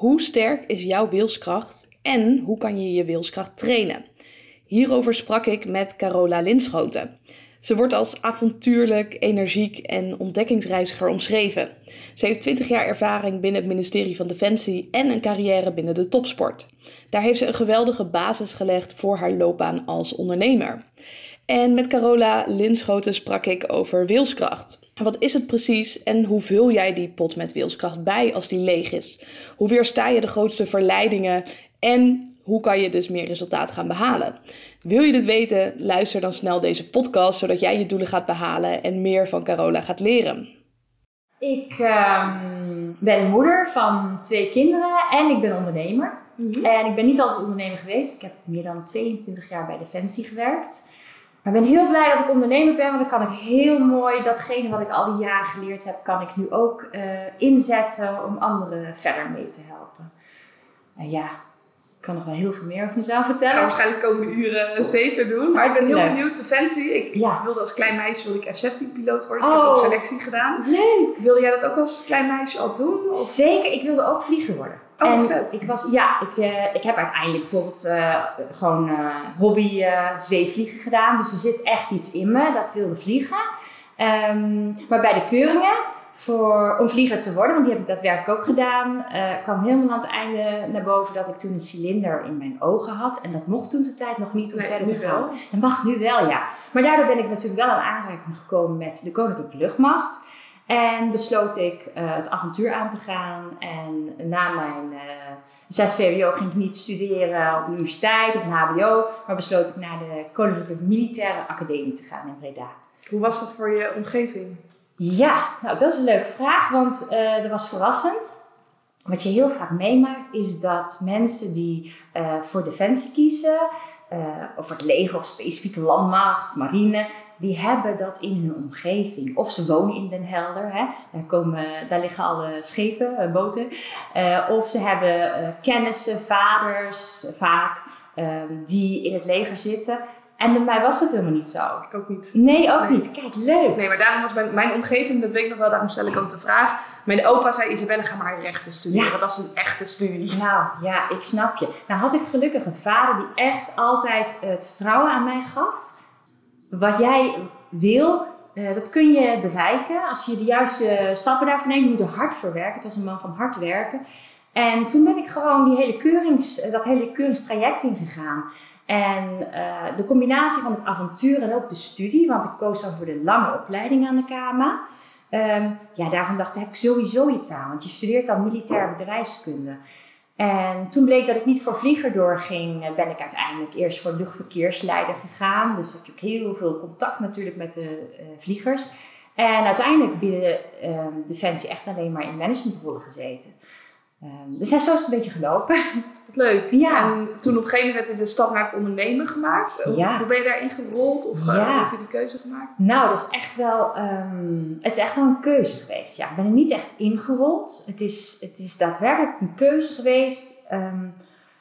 Hoe sterk is jouw wilskracht en hoe kan je je wilskracht trainen? Hierover sprak ik met Carola Linschoten. Ze wordt als avontuurlijk, energiek en ontdekkingsreiziger omschreven. Ze heeft 20 jaar ervaring binnen het ministerie van Defensie en een carrière binnen de topsport. Daar heeft ze een geweldige basis gelegd voor haar loopbaan als ondernemer. En met Carola Linschoten sprak ik over wilskracht. Wat is het precies en hoe vul jij die pot met wilskracht bij als die leeg is? Hoe weersta je de grootste verleidingen en hoe kan je dus meer resultaat gaan behalen? Wil je dit weten? Luister dan snel deze podcast zodat jij je doelen gaat behalen en meer van Carola gaat leren. Ik ehm, ben moeder van twee kinderen en ik ben ondernemer. Mhm. En ik ben niet altijd ondernemer geweest. Ik heb meer dan 22 jaar bij Defensie gewerkt. Maar ik ben heel blij dat ik ondernemer ben, want dan kan ik heel mooi datgene wat ik al die jaren geleerd heb, kan ik nu ook uh, inzetten om anderen verder mee te helpen. En ja, ik kan nog wel heel veel meer over mezelf vertellen. Ik ga waarschijnlijk de komende uren zeker doen. Maar ik ben heel benieuwd. Defensie. Ik wilde als klein meisje wilde ik F-16-piloot worden. Dus ik heb ook oh, selectie gedaan. Leuk. Wilde jij dat ook als klein meisje al doen? Of? Zeker. Ik wilde ook vlieger worden. Oh, en vet. Ik was, ja, ik, uh, ik heb uiteindelijk bijvoorbeeld uh, gewoon uh, hobby zweefvliegen gedaan. Dus er zit echt iets in me. Dat wilde vliegen. Um, maar bij de keuringen voor, om vlieger te worden, want die heb ik daadwerkelijk ook gedaan, kwam helemaal aan het einde naar boven dat ik toen een cilinder in mijn ogen had. En dat mocht toen de tijd nog niet om verder te gaan. Wel. Dat mag nu wel, ja. Maar daardoor ben ik natuurlijk wel aan aanraking gekomen met de Koninklijke Luchtmacht. En besloot ik uh, het avontuur aan te gaan. En na mijn uh, 6 VWO ging ik niet studeren op de universiteit of een HBO, maar besloot ik naar de Koninklijke Militaire Academie te gaan in Breda. Hoe was dat voor je omgeving? Ja, nou dat is een leuke vraag, want uh, dat was verrassend. Wat je heel vaak meemaakt is dat mensen die voor defensie kiezen, of het leger of specifieke landmacht, marine, die hebben dat in hun omgeving. Of ze wonen in Den Helder, hè? Daar, komen, daar liggen alle schepen, boten. of ze hebben kennissen, vaders vaak, die in het leger zitten. En bij mij was dat helemaal niet zo. Ik ook niet. Nee, ook niet. Kijk, leuk. Nee, maar daarom was mijn, mijn omgeving, dat weet ik nog wel, daarom stel ik ook de vraag. Mijn opa zei, Isabelle, ga maar rechten studeren. Ja. Dat is een echte studie. Nou, ja, ik snap je. Nou had ik gelukkig een vader die echt altijd het vertrouwen aan mij gaf. Wat jij wil, uh, dat kun je bereiken als je de juiste stappen daarvoor neemt. Je moet er hard voor werken. Het was een man van hard werken. En toen ben ik gewoon die hele keurings, dat hele keuringstraject ingegaan. En uh, de combinatie van het avontuur en ook de studie, want ik koos dan voor de lange opleiding aan de KMA. Um, ja, daarvan dacht ik, heb ik sowieso iets aan, want je studeert dan militair bedrijfskunde. En toen bleek dat ik niet voor vlieger doorging, eh, ben ik uiteindelijk eerst voor luchtverkeersleider gegaan. Dus heb ik heel veel contact natuurlijk met de uh, vliegers. En uiteindelijk binnen uh, Defensie echt alleen maar in managementrollen gezeten. Um, dus zo is het een beetje gelopen. leuk. Ja. En toen op een gegeven moment heb je de stap naar het ondernemen gemaakt. Ja. Hoe ben je daarin gerold? Of ja. hoe heb je die keuze gemaakt? Nou, dat is echt wel, um, het is echt wel een keuze geweest. Ja, ik ben er niet echt ingerold. Het is, het is daadwerkelijk een keuze geweest um,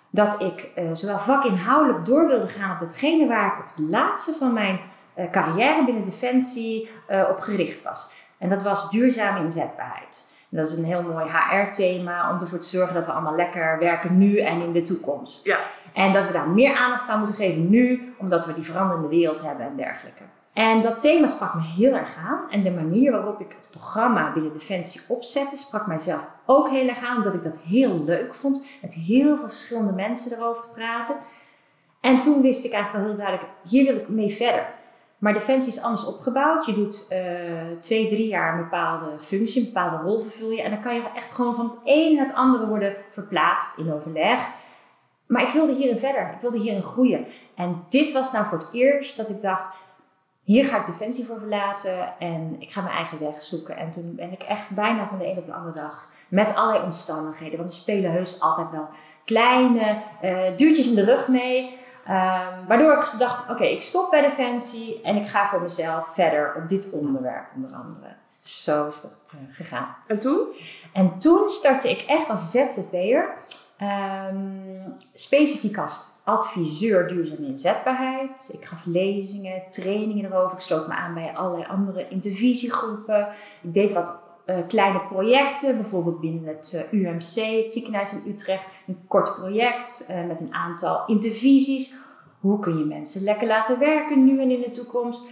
dat ik uh, zowel vakinhoudelijk door wilde gaan op datgene waar ik op het laatste van mijn uh, carrière binnen Defensie uh, op gericht was. En dat was duurzame inzetbaarheid dat is een heel mooi HR-thema om ervoor te zorgen dat we allemaal lekker werken nu en in de toekomst. Ja. En dat we daar meer aandacht aan moeten geven nu, omdat we die veranderende wereld hebben en dergelijke. En dat thema sprak me heel erg aan. En de manier waarop ik het programma binnen Defensie opzette, sprak mijzelf ook heel erg aan. Omdat ik dat heel leuk vond. Met heel veel verschillende mensen erover te praten. En toen wist ik eigenlijk wel heel duidelijk, hier wil ik mee verder. Maar Defensie is anders opgebouwd. Je doet uh, twee, drie jaar een bepaalde functie, een bepaalde rol vervul je. En dan kan je echt gewoon van het een naar het andere worden verplaatst in overleg. Maar ik wilde hierin verder. Ik wilde hierin groeien. En dit was nou voor het eerst dat ik dacht, hier ga ik Defensie voor verlaten. En ik ga mijn eigen weg zoeken. En toen ben ik echt bijna van de een op de andere dag met allerlei omstandigheden. Want er spelen heus altijd wel kleine uh, duurtjes in de rug mee. Um, waardoor ik dacht, oké, ik stop bij Defensie en ik ga voor mezelf verder op dit onderwerp onder andere. Zo is dat uh, gegaan. En toen? En toen startte ik echt als ZZP'er, um, specifiek als adviseur duurzame inzetbaarheid. Ik gaf lezingen, trainingen erover. Ik sloot me aan bij allerlei andere intervisiegroepen. Ik deed wat eh, kleine projecten, bijvoorbeeld binnen het eh, UMC, het ziekenhuis in Utrecht, een kort project eh, met een aantal intervisies. Hoe kun je mensen lekker laten werken nu en in de toekomst?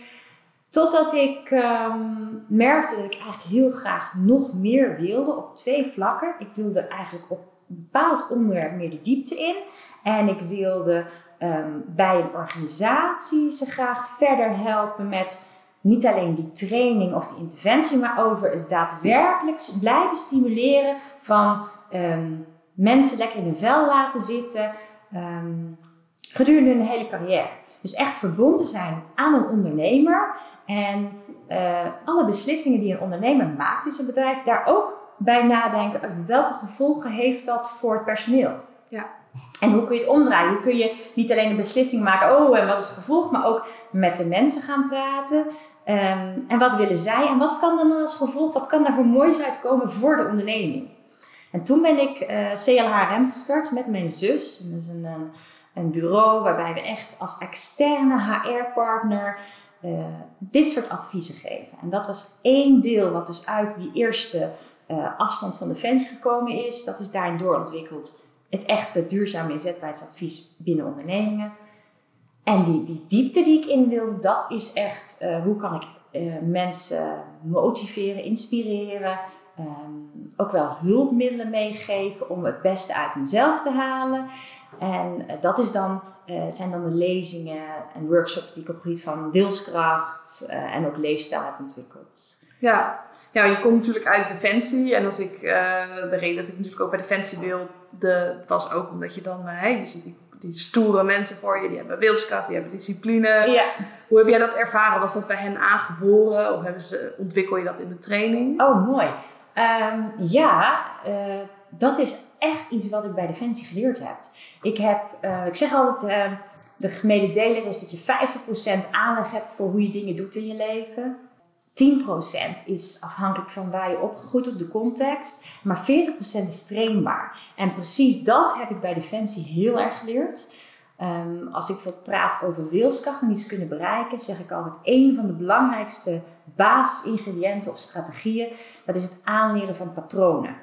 Totdat ik ehm, merkte dat ik eigenlijk heel graag nog meer wilde op twee vlakken. Ik wilde eigenlijk op een bepaald onderwerp meer de diepte in. En ik wilde ehm, bij een organisatie ze graag verder helpen met niet alleen die training of die interventie, maar over het daadwerkelijk blijven stimuleren van ehm, mensen lekker in hun vel laten zitten gedurende hun hele carrière. Dus echt verbonden zijn aan een ondernemer en uh, alle beslissingen die een ondernemer maakt in zijn bedrijf, daar ook bij nadenken. Welke gevolgen heeft dat voor het personeel? Ja. En hoe kun je het omdraaien? Hoe kun je niet alleen een beslissing maken, oh en wat is het gevolg, maar ook met de mensen gaan praten. Um, en wat willen zij? En wat kan dan als gevolg, wat kan daar voor moois uitkomen voor de onderneming? En toen ben ik eh, CLHRM gestart met mijn zus. Dat is een, bureau waarbij we echt als externe HR-partner uh, dit soort adviezen geven. En dat was één deel wat dus uit die eerste uh, afstand van Defensie gekomen is. Dat is daarin doorontwikkeld. Het echte duurzame inzetbaarheidsadvies binnen ondernemingen. En die, die diepte die ik in wilde, dat is echt uh, hoe kan ik mensen motiveren, inspireren. Um, ook wel hulpmiddelen meegeven om het beste uit hunzelf te halen. En dat is dan zijn dan de lezingen en workshops die ik op het gebied van wilskracht en ook leefstijl heb ontwikkeld. Ja. ja, je komt natuurlijk uit Defensie. En als ik, de reden dat ik natuurlijk ook bij Defensie wilde, was ook omdat je dan, hey, je ziet die, die stoere mensen voor je, die hebben wilskracht, die hebben discipline. Ja. Hoe heb jij dat ervaren? Was dat bij hen aangeboren of hebben ze, ontwikkel je dat in de training? Oh, mooi. Um, ja, dat is echt iets wat ik bij Defensie geleerd heb. Ik, heb, uh, ik zeg altijd, uh, de gemene deler is dat je 50% aanleg hebt voor hoe je dingen doet in je leven. 10% is afhankelijk van waar je opgegroeid op de context. Maar 40% is trainbaar. En precies dat heb ik bij Defensie heel erg geleerd. Um, als ik wat praat over wilskracht en iets kunnen bereiken, zeg ik altijd: een van de belangrijkste basisingrediënten of strategieën, dat is het aanleren van patronen.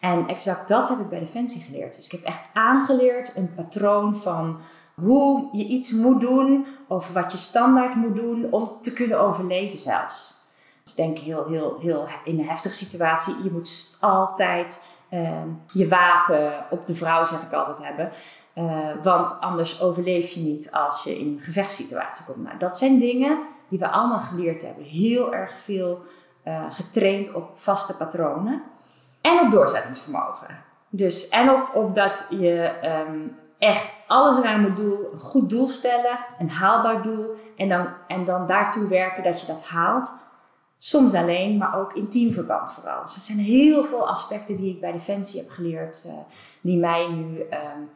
En exact dat heb ik bij Defensie geleerd. Dus ik heb echt aangeleerd een patroon van hoe je iets moet doen of wat je standaard moet doen om te kunnen overleven zelfs. Dus denk heel, heel, heel in een heftige situatie. Je moet altijd uh, je wapen op de vrouw, zeg ik altijd, hebben. Uh, want anders overleef je niet als je in een gevechtssituatie komt. Nou, dat zijn dingen die we allemaal geleerd hebben. Heel erg veel uh, getraind op vaste patronen en op doorzettingsvermogen. Dus en op, op dat je um, echt alles eraan moet doen, een goed doel stellen, een haalbaar doel en dan, en dan daartoe werken dat je dat haalt. Soms alleen, maar ook in teamverband vooral. Dus er zijn heel veel aspecten die ik bij Defensie heb geleerd, uh, die mij nu um,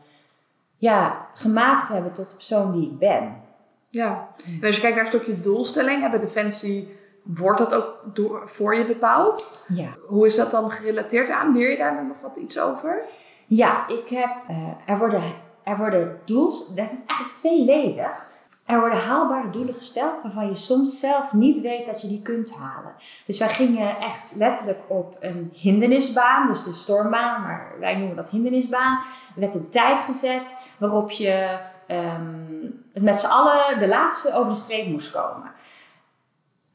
ja, gemaakt hebben tot de persoon die ik ben. Ja, en als je kijkt naar een stukje doelstelling, hebben Defensie Wordt dat ook door, voor je bepaald? Ja. Hoe is dat dan gerelateerd aan? Leer je daar nog wat iets over? Ja, ik heb, uh, er worden, er worden doels, dat is eigenlijk tweeledig. Er worden haalbare doelen gesteld waarvan je soms zelf niet weet dat je die kunt halen. Dus wij gingen echt letterlijk op een hindernisbaan, dus de stormbaan, maar wij noemen dat hindernisbaan. Er werd een tijd gezet waarop je um, met z'n allen de laatste over de streep moest komen.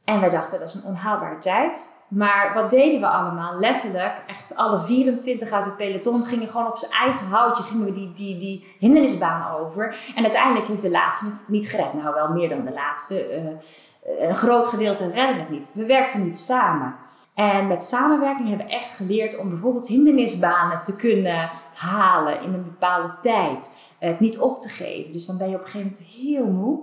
En wij dachten, dat is een onhaalbare tijd. Maar wat deden we allemaal? Letterlijk, echt alle 24 uit het peloton gingen gewoon op zijn eigen houtje, gingen we die, die, die hindernisbaan over. En uiteindelijk heeft de laatste niet gered. Nou, wel meer dan de laatste. Uh, een groot gedeelte redden het niet. We werkten niet samen. En met samenwerking hebben we echt geleerd om bijvoorbeeld hindernisbanen te kunnen halen in een bepaalde tijd. Het niet op te geven. Dus dan ben je op een gegeven moment heel moe.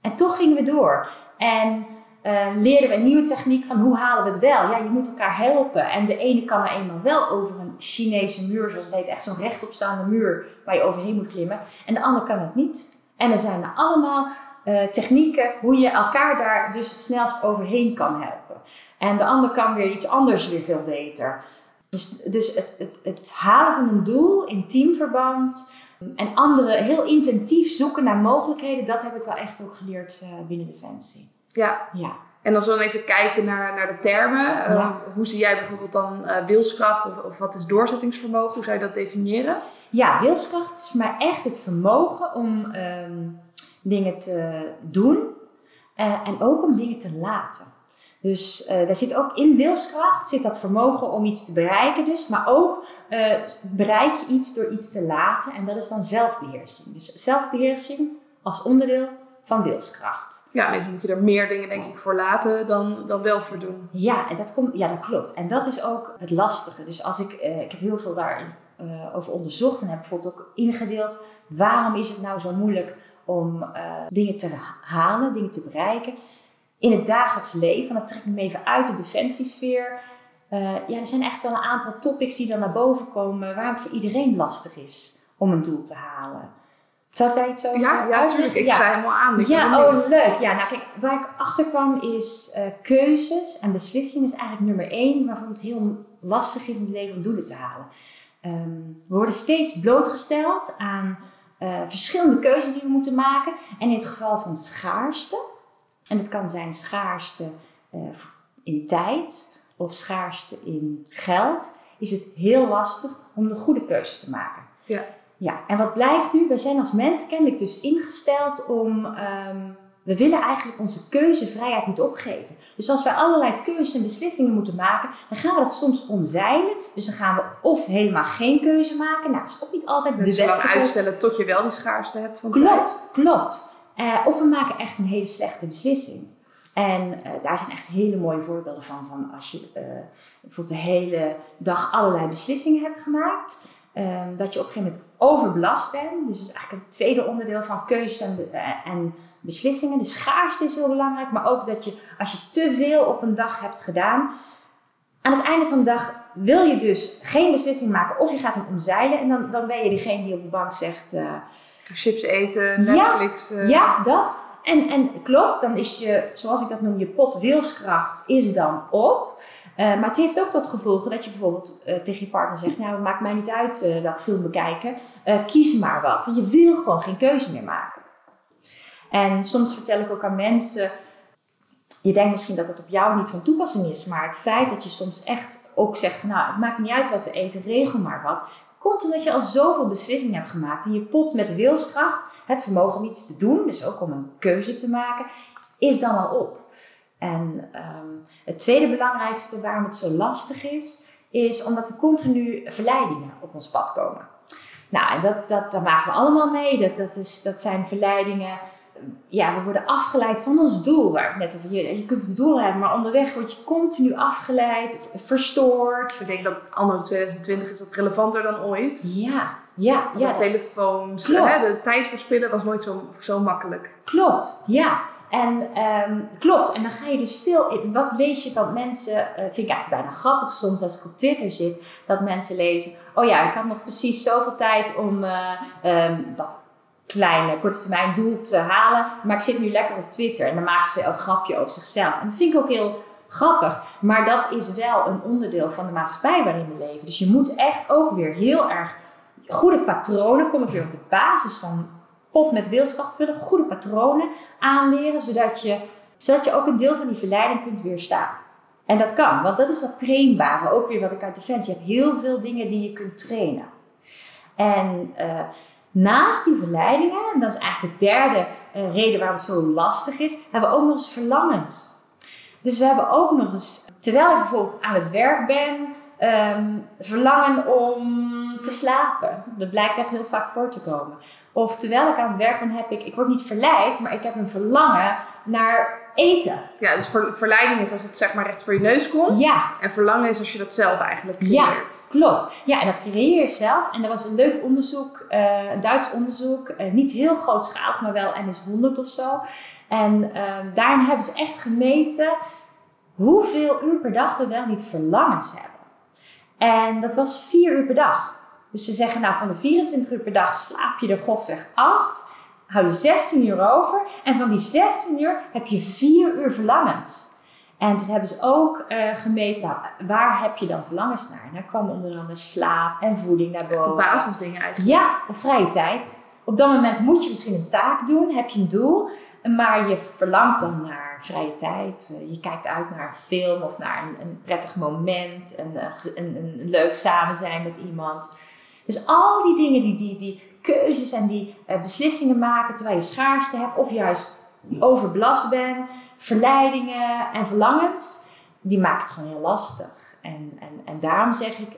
En toch gingen we door. En uh, leerden we een nieuwe techniek van hoe halen we het wel. Ja, je moet elkaar helpen. En de ene kan er eenmaal wel over een Chinese muur, zoals het heet, echt zo'n rechtopstaande muur waar je overheen moet klimmen. En de ander kan het niet. En er zijn allemaal uh, technieken hoe je elkaar daar dus het snelst overheen kan helpen. En de ander kan weer iets anders weer veel beter. Dus, dus het, het, het halen van een doel in teamverband en anderen heel inventief zoeken naar mogelijkheden, dat heb ik wel echt ook geleerd uh, binnen Defensie. Ja. ja. En als we dan even kijken naar, naar de termen, eh, Ja. hoe zie jij bijvoorbeeld dan eh, wilskracht of, of wat is doorzettingsvermogen? Hoe zou je dat definiëren? Ja, wilskracht is mij echt het vermogen om ehm, dingen te doen eh, en ook om dingen te laten. Dus eh, daar zit ook in wilskracht zit dat vermogen om iets te bereiken dus, maar ook bereik je iets door iets te laten en dat is dan zelfbeheersing. Dus zelfbeheersing als onderdeel van wilskracht. Ja, dan moet je er meer dingen denk ik voor laten dan, dan wel voor doen. Ja, en dat komt, ja, dat klopt. En dat is ook het lastige. Dus als ik, eh, ik heb heel veel daarin eh, over onderzocht en heb bijvoorbeeld ook ingedeeld. Waarom is het nou zo moeilijk om eh, dingen te halen, dingen te bereiken in het dagelijks leven? Dat trek ik me even uit de defensiesfeer. Eh, ja, er zijn echt wel een aantal topics die dan naar boven komen waarom het voor iedereen lastig is om een doel te halen. Zou ik daar iets over Ja, ja natuurlijk. Ik Ja. zei helemaal aan. Ik Ja, oh leuk. Ja, nou kijk, waar ik achter kwam is eh, keuzes en beslissingen is eigenlijk nummer één waarvan het heel lastig is in het leven om doelen te halen. Ehm, we worden steeds blootgesteld aan eh, verschillende keuzes die we moeten maken. En in het geval van schaarste, en het kan zijn schaarste eh, in tijd of schaarste in geld, is het heel lastig om de goede keuze te maken. Ja. Ja, en wat blijkt nu? We zijn als mens kennelijk dus ingesteld om. ehm, we willen eigenlijk onze keuzevrijheid niet opgeven. Dus als wij allerlei keuzes en beslissingen moeten maken, dan gaan we dat soms omzeilen. Dus dan gaan we of helemaal geen keuze maken. Nou, dat is ook niet altijd de beste keuze. uitstellen tot je wel die schaarste hebt van tijd. Klopt, klopt. Eh, of we maken echt een hele slechte beslissing. En eh, daar zijn echt hele mooie voorbeelden van. Van als je eh, bijvoorbeeld de hele dag allerlei beslissingen hebt gemaakt. Ehm, dat je op een gegeven moment overbelast bent. Dus dat is eigenlijk een tweede onderdeel van keuzes en, be- eh, en beslissingen. De schaarste is heel belangrijk. Maar ook dat je als je te veel op een dag hebt gedaan. Aan het einde van de dag wil je dus geen beslissing maken. Of je gaat hem omzeilen. En dan, dan ben je degene die op de bank zegt... eh, Chips eten, Ja, Netflix. eh, ja, dat. En, en klopt, dan is je, zoals ik dat noem, je pot wilskracht is dan op. Eh, maar het heeft ook tot gevolgen dat je bijvoorbeeld eh, tegen je partner zegt: Nou, het maakt mij niet uit eh welke film bekijken, Eh, kies maar wat. Want je wil gewoon geen keuze meer maken. En soms vertel ik ook aan mensen: Je denkt misschien dat het op jou niet van toepassing is, maar het feit dat je soms echt ook zegt: Nou, het maakt niet uit wat we eten, regel maar wat. Komt omdat je al zoveel beslissingen hebt gemaakt in je pot met wilskracht het vermogen om iets te doen, dus ook om een keuze te maken, is dan al op. En ehm, het tweede belangrijkste waarom het zo lastig is, is omdat we continu verleidingen op ons pad komen. Nou, en dat, dat, daar maken we allemaal mee. Dat, dat, is, dat zijn verleidingen. Ja, we worden afgeleid van ons doel. Waar ik net over je, je kunt een doel hebben, maar onderweg word je continu afgeleid, verstoord. Ik denk dat anno 2020 is dat relevanter dan ooit. Ja, ja, Ja, de telefoons, Klopt. hè, de tijd verspillen was nooit zo, zo makkelijk. Klopt, ja. En ehm, klopt. En dan ga je dus veel in. Wat lees je van mensen? eh, vind ik eigenlijk bijna grappig soms als ik op Twitter zit. Dat mensen lezen. Oh ja, ik had nog precies zoveel tijd om eh, ehm, dat kleine korte termijn doel te halen. Maar ik zit nu lekker op Twitter. En dan maken ze een grapje over zichzelf. En dat vind ik ook heel grappig. Maar dat is wel een onderdeel van de maatschappij waarin we leven. Dus je moet echt ook weer heel erg goede patronen. Kom ik weer op de basis van pot met wilskracht vullen, goede patronen aanleren, zodat je, zodat je ook een deel van die verleiding kunt weerstaan. En dat kan, want dat is dat trainbare, ook weer wat ik uit Defensie heb. Heel veel dingen die je kunt trainen. En eh, naast die verleidingen, en dat is eigenlijk de derde eh, reden waarom het zo lastig is, hebben we ook nog eens verlangens. Dus we hebben ook nog eens, terwijl ik bijvoorbeeld aan het werk ben, ehm, verlangen om te slapen. Dat blijkt echt heel vaak voor te komen. Of terwijl ik aan het werk ben, heb ik, ik word niet verleid, maar ik heb een verlangen naar eten. Ja, dus ver- verleiding is als het zeg maar recht voor je neus komt. Ja, En verlangen is als je dat zelf eigenlijk Ja. creëert. klopt. Ja, en dat creëer je zelf. En er was een leuk onderzoek, eh, een Duits onderzoek, eh, niet heel grootschalig, maar wel NS100 of zo. En ehm, daarin hebben ze echt gemeten hoeveel uur per dag we wel niet verlangens hebben. En dat was vier uur per dag. Dus ze zeggen, nou van de 24 uur per dag slaap je er grofweg 8, hou je 16 uur over. En van die 16 uur heb je 4 uur verlangens. En toen hebben ze ook eh, gemeten, nou, waar heb je dan verlangens naar? En daar kwam onder andere slaap en voeding naar De boven. basisdingen eigenlijk. Ja, of vrije tijd. Op dat moment moet je misschien een taak doen, heb je een doel, maar je verlangt dan naar vrije tijd. Eh, je kijkt uit naar een film of naar een, een prettig moment. Een, eh, een, een, een, leuk samen zijn met iemand. Dus al die dingen, die, die, die keuzes en die beslissingen maken terwijl je schaarste hebt. Of juist overbelast bent. Verleidingen en verlangens. Die maken het gewoon heel lastig. En, en, en daarom zeg ik,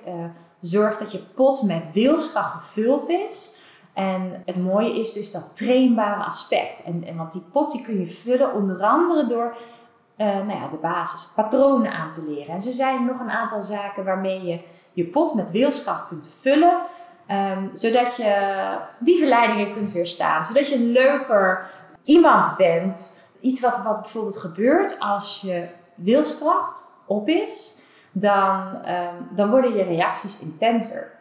zorg dat je pot met wilskracht gevuld is en het mooie is dus dat trainbare aspect. En, en want die pot die kun je vullen onder andere door uh, nou ja, de basis, patronen aan te leren. En zo zijn nog een aantal zaken waarmee je je pot met wilskracht kunt vullen. Um, zodat je die verleidingen kunt weerstaan. Zodat je een leuker iemand bent. Iets wat, wat bijvoorbeeld gebeurt als je wilskracht op is. Dan, um, dan worden je reacties intenser.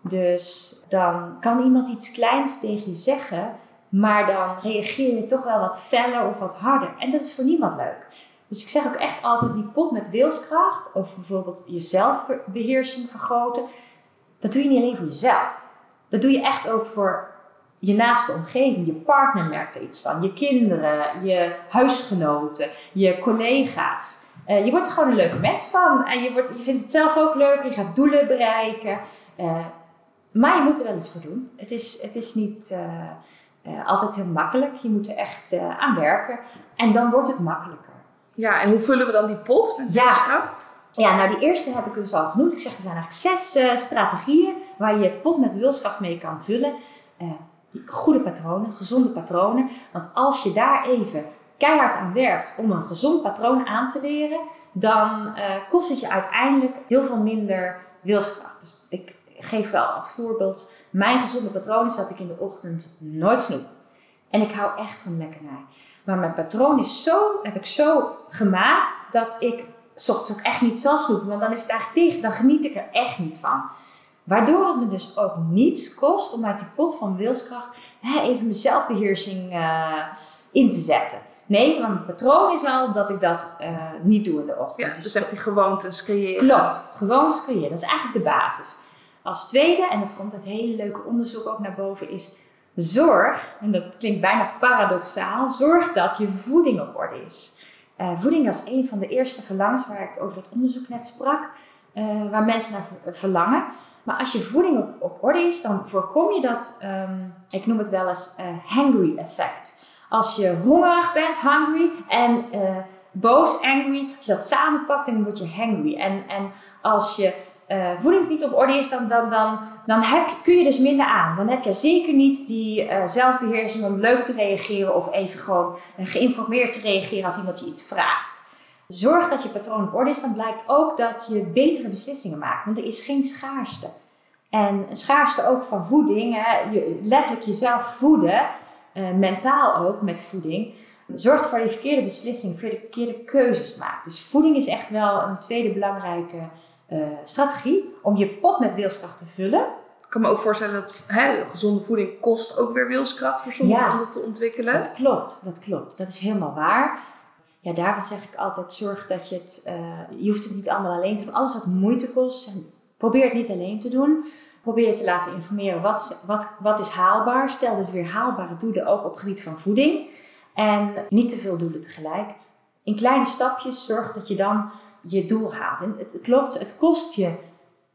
Dus dan kan iemand iets kleins tegen je zeggen, maar dan reageer je toch wel wat feller of wat harder. En dat is voor niemand leuk. Dus ik zeg ook echt altijd die pot met wilskracht, of bijvoorbeeld je zelfbeheersing vergroten, dat doe je niet alleen voor jezelf. Dat doe je echt ook voor je naaste omgeving. Je partner merkt er iets van, je kinderen, je huisgenoten, je collega's. Uh, je wordt er gewoon een leuke mens van en je, wordt, je vindt het zelf ook leuk, je gaat doelen bereiken. Uh, maar je moet er wel iets voor doen. Het is, het is niet uh, uh, altijd heel makkelijk. Je moet er echt uh, aan werken. En dan wordt het makkelijker. Ja, en hoe vullen we dan die pot met ja. wilskracht? Ja, nou die eerste heb ik dus al genoemd. Ik zeg, er zijn eigenlijk zes strategieën waar je je pot met wilskracht mee kan vullen. goede patronen, gezonde patronen. Want als je daar even keihard aan werkt om een gezond patroon aan te leren, dan kost het je uiteindelijk heel veel minder wilskracht. Dus geef wel als voorbeeld. Mijn gezonde patroon is dat ik in de ochtend nooit snoep. En ik hou echt van lekkernij. Maar mijn patroon is zo, heb ik zo gemaakt dat ik s ochtends ook echt niet zal snoepen. Want dan is het eigenlijk dicht. Dan geniet ik er echt niet van. Waardoor het me dus ook niets kost om uit die pot van wilskracht hè, even mijn zelfbeheersing uh, in te zetten. Nee, want mijn patroon is al dat ik dat uh, niet doe in de ochtend. Ja, dus, dus echt die gewoontes creëren. Klopt, gewoontes creëren. Dat is eigenlijk de basis. Als tweede, en dat komt uit hele leuke onderzoek ook naar boven, is zorg, en dat klinkt bijna paradoxaal, zorg dat je voeding op orde is. Uh, voeding was een van de eerste verlangens waar ik over dat onderzoek net sprak, uh, waar mensen naar verlangen. Maar als je voeding op, op orde is, dan voorkom je dat, um, ik noem het wel eens uh, hangry effect. Als je hongerig bent, hungry, en boos, angry, als je dat samenpakt, dan word je hangry. En, en als je uh, voeding niet op orde is, dan, dan, dan, dan heb, kun je dus minder aan. Dan heb je zeker niet die uh, zelfbeheersing om leuk te reageren of even gewoon uh, geïnformeerd te reageren als iemand je iets vraagt. Zorg dat je patroon op orde is, dan blijkt ook dat je betere beslissingen maakt, want er is geen schaarste. En schaarste ook van voeding, hè, je, letterlijk jezelf voeden, mentaal ook met voeding, zorgt ervoor dat je verkeerde beslissingen, verkeerde keuzes maakt. Dus voeding is echt wel een tweede belangrijke uh, strategie om je pot met wilskracht te vullen. Ik kan me ook voorstellen dat hè, gezonde voeding kost ook weer wilskracht voor sommigen ja, om dat te ontwikkelen. Dat klopt, dat klopt. Dat is helemaal waar. Ja, daarom zeg ik altijd, zorg dat je het, uh, je hoeft het niet allemaal alleen te doen. Alles wat moeite kost, probeer het niet alleen te doen. Probeer je te laten informeren wat, wat, wat is haalbaar. Stel dus weer haalbare doelen ook op het gebied van voeding. En niet te veel doelen tegelijk. In kleine stapjes zorg dat je dan je doel haalt. En het, klopt, het kost je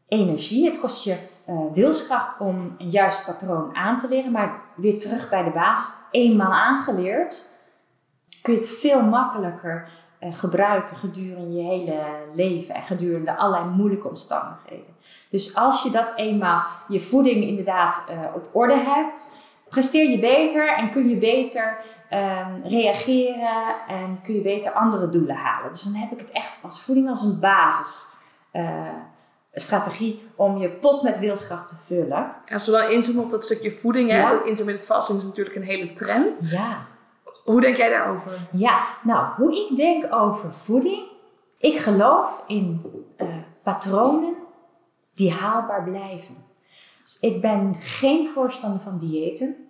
energie, het kost je uh, wilskracht om een juist patroon aan te leren, maar weer terug bij de basis, eenmaal aangeleerd, kun je het veel makkelijker uh, gebruiken gedurende je hele leven en gedurende allerlei moeilijke omstandigheden. Dus als je dat eenmaal, je voeding inderdaad uh, op orde hebt, presteer je beter en kun je beter um, reageren en kun je beter andere doelen halen. Dus dan heb ik het echt als voeding als een basis. Uh, strategie om je pot met wilskracht te vullen. Als we dan inzoomen op dat stukje voeding, hè, dat intermittent fasting is natuurlijk een hele trend. Ja. Hoe denk jij daarover? Ja, nou, hoe ik denk over voeding. Ik geloof in uh, patronen die haalbaar blijven. Dus ik ben geen voorstander van diëten.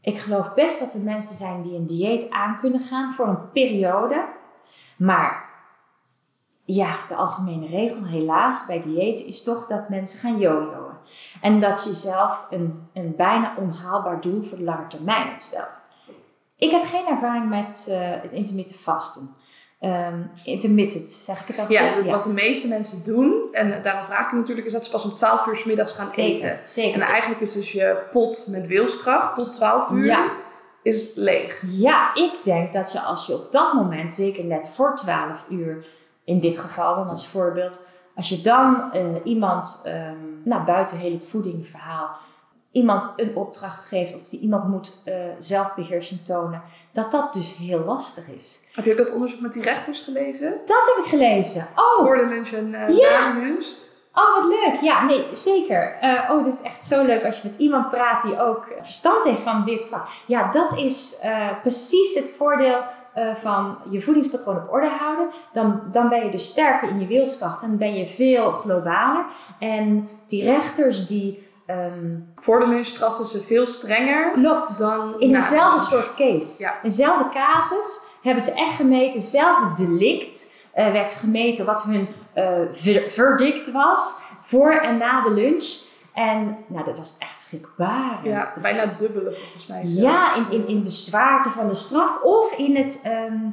Ik geloof best dat er mensen zijn die een dieet aan kunnen gaan voor een periode. Maar ja, de algemene regel helaas bij diëten is toch dat mensen gaan jojoen. En dat je zelf een, een bijna onhaalbaar doel voor de lange termijn opstelt. Ik heb geen ervaring met uh, het intermittent vasten. Um, intermittent, zeg ik het al ja, wat de meeste mensen doen, en daarom vraag ik natuurlijk, is dat ze pas om 12 uur s middags gaan eten. Zeker. En eigenlijk is dus je pot met wilskracht tot 12 uur ja. is leeg. Ja, ik denk dat je als je op dat moment, zeker net voor 12 uur, in dit geval dan als voorbeeld, als je dan uh, iemand, um, nou buiten heel het voedingverhaal, iemand een opdracht geeft of die iemand moet uh, zelfbeheersing tonen, dat dat dus heel lastig is. Heb je ook dat onderzoek met die rechters gelezen? Dat heb ik gelezen. Oh. Voor de lunch en uh, ja. de lunch. Oh, wat leuk. Ja, nee, zeker. Uh, oh, dit is echt zo leuk als je met iemand praat die ook verstand heeft van dit vak. Ja, dat is uh, precies het voordeel uh, van je voedingspatroon op orde houden. Dan, dan ben je dus sterker in je wilskracht en ben je veel globaler. En die rechters die Um, Voor de lunch trasten ze veel strenger klopt. dan... In eenzelfde soort case. Ja. Eenzelfde casus hebben ze echt gemeten. Hetzelfde delict uh, werd gemeten wat hun uh, verdict was. Voor en na de lunch. En nou, dat was echt schrikbarend. Ja, bijna dubbele volgens mij. Ja, in, in, in de zwaarte van de straf. Of in het um,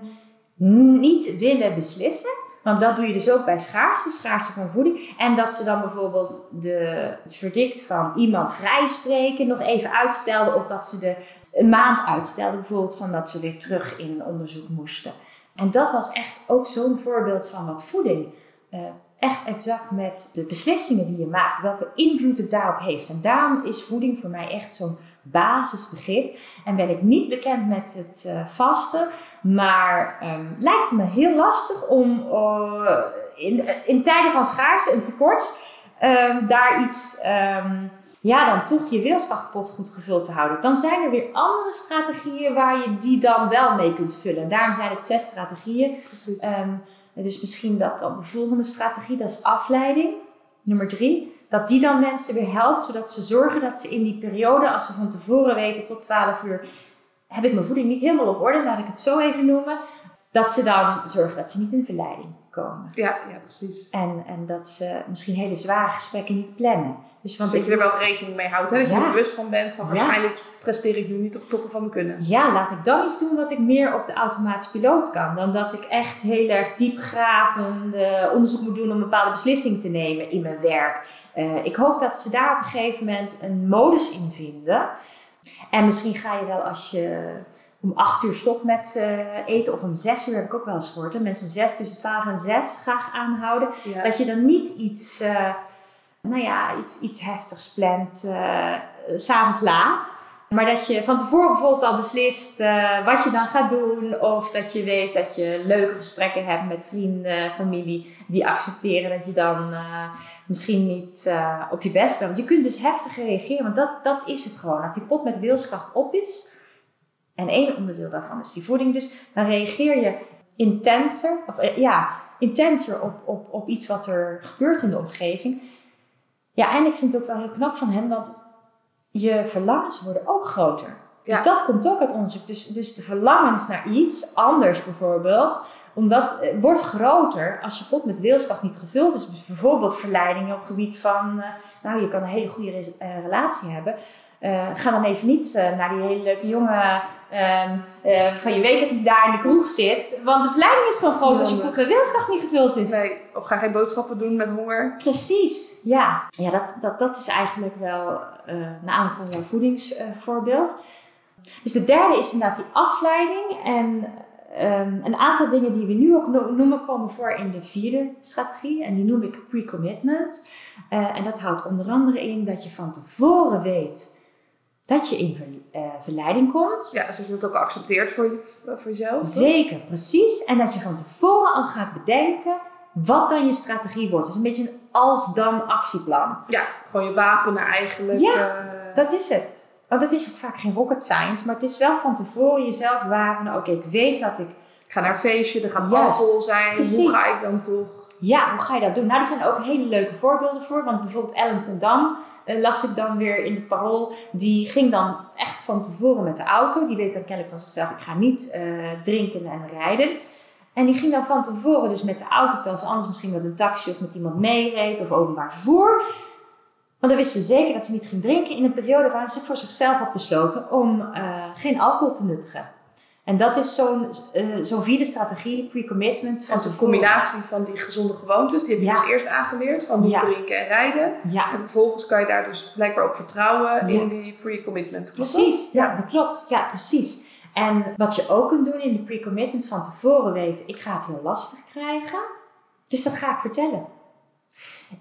niet willen beslissen. Want dat doe je dus ook bij schaarste, schaarste van voeding. En dat ze dan bijvoorbeeld de, het verdict van iemand vrijspreken nog even uitstelden. Of dat ze de een maand uitstelden bijvoorbeeld van dat ze weer terug in onderzoek moesten. En dat was echt ook zo'n voorbeeld van wat voeding uh, echt exact met de beslissingen die je maakt, welke invloed het daarop heeft. En daarom is voeding voor mij echt zo'n basisbegrip. En ben ik niet bekend met het uh, vasten, maar um, lijkt me heel lastig om uh, in, in tijden van schaarste en tekort um, daar iets, um, ja, dan toch je wilskrachtpot goed gevuld te houden. Dan zijn er weer andere strategieën waar je die dan wel mee kunt vullen. Daarom zijn het zes strategieën. dus misschien dat dan de volgende strategie, dat is afleiding. Nummer drie dat die dan mensen weer helpt, zodat ze zorgen dat ze in die periode, als ze van tevoren weten tot 12 uur, heb ik mijn voeding niet helemaal op orde, laat ik het zo even noemen, dat ze dan zorgen dat ze niet in verleiding komen. Ja, ja precies. En, en dat ze misschien hele zware gesprekken niet plannen. Dus, want dat je er wel rekening mee houdt. Hè? Dat je er bewust van bent van waarschijnlijk presteer ik nu niet op toppen van mijn kunnen. Ja, laat ik dan iets doen wat ik meer op de automatische piloot kan. Dan dat ik echt heel erg diepgravend onderzoek moet doen om een bepaalde beslissing te nemen in mijn werk. Uh, ik hoop dat ze daar op een gegeven moment een modus in vinden. En misschien ga je wel als je om acht uur stopt met uh, eten. Of om zes uur heb ik ook wel eens gehoord. Dat mensen om zes, tussen twaalf en zes graag aanhouden. Dat je dan niet iets, uh, nou ja, iets, iets heftigs plant, uh, s'avonds laat. Maar dat je van tevoren bijvoorbeeld al beslist wat je dan gaat doen. Of dat je weet dat je leuke gesprekken hebt met vrienden, familie. Die accepteren dat je dan misschien niet op je best bent. Want je kunt dus heftig reageren. Want dat, dat is het gewoon. Als die pot met wilskracht op is en één onderdeel daarvan is die voeding. Dus dan reageer je intenser, of eh, ja, intenser op, op, op iets wat er gebeurt in de omgeving. Ja, en ik vind het ook wel heel knap van hem, want je verlangens worden ook groter. Dus dat komt ook uit onderzoek. Dus, dus de verlangens naar iets anders bijvoorbeeld, omdat het wordt groter als je pot met wilskracht niet gevuld is. Dus bijvoorbeeld verleidingen op het gebied van, uh, nou je kan een hele goede uh, relatie hebben. Uh, ga dan even niet uh, naar die hele leuke jongen uh, van je weet dat hij daar in de kroeg zit. Want de verleiding is gewoon groot als je wilskracht niet gevuld is. Nee, of ga geen boodschappen doen met honger. Precies, ja. Ja, dat, dat, dat is eigenlijk wel naar aanleiding van jouw voedingsvoorbeeld. dus de derde is inderdaad die afleiding. En um, een aantal dingen die we nu ook noemen komen voor in de vierde strategie. En die noem ik pre-commitment. en dat houdt onder andere in dat je van tevoren weet dat je in ver, uh, verleiding komt. Ja, dus je het ook accepteert voor, je, voor jezelf. Zeker, precies. En dat je van tevoren al gaat bedenken wat dan je strategie wordt. Dus een beetje een als-dan actieplan. Ja, gewoon je wapenen eigenlijk. Ja, uh... dat is het. Want het is ook vaak geen rocket science, maar het is wel van tevoren jezelf wapenen. Oké, ik weet dat ik... Ik ga naar een feestje, er gaat alcohol zijn. Precies. Hoe ga ik dan toch? Ja, hoe ga je dat doen? Nou, er zijn ook hele leuke voorbeelden voor. Want bijvoorbeeld Ellen ten Dam uh, las ik dan weer in de parool. Die ging dan echt van tevoren met de auto. Die weet dan kennelijk van zichzelf, ik ga niet uh, drinken en rijden. En die ging dan van tevoren dus met de auto, terwijl ze anders misschien met een taxi of met iemand meereed of openbaar vervoer. Want dan wist ze zeker dat ze niet ging drinken in een periode waarin ze voor zichzelf had besloten om uh, geen alcohol te nuttigen. En dat is zo'n uh, zo'n vierde strategie, pre-commitment. Is een combinatie van die gezonde gewoontes. Die heb je dus eerst aangeleerd, van niet drinken en rijden. Ja. En vervolgens kan je daar dus blijkbaar op vertrouwen in die pre-commitment. Precies, ja, dat klopt. Ja, precies. En wat je ook kunt doen in de pre-commitment van tevoren weten, ik ga het heel lastig krijgen. Dus dat ga ik vertellen.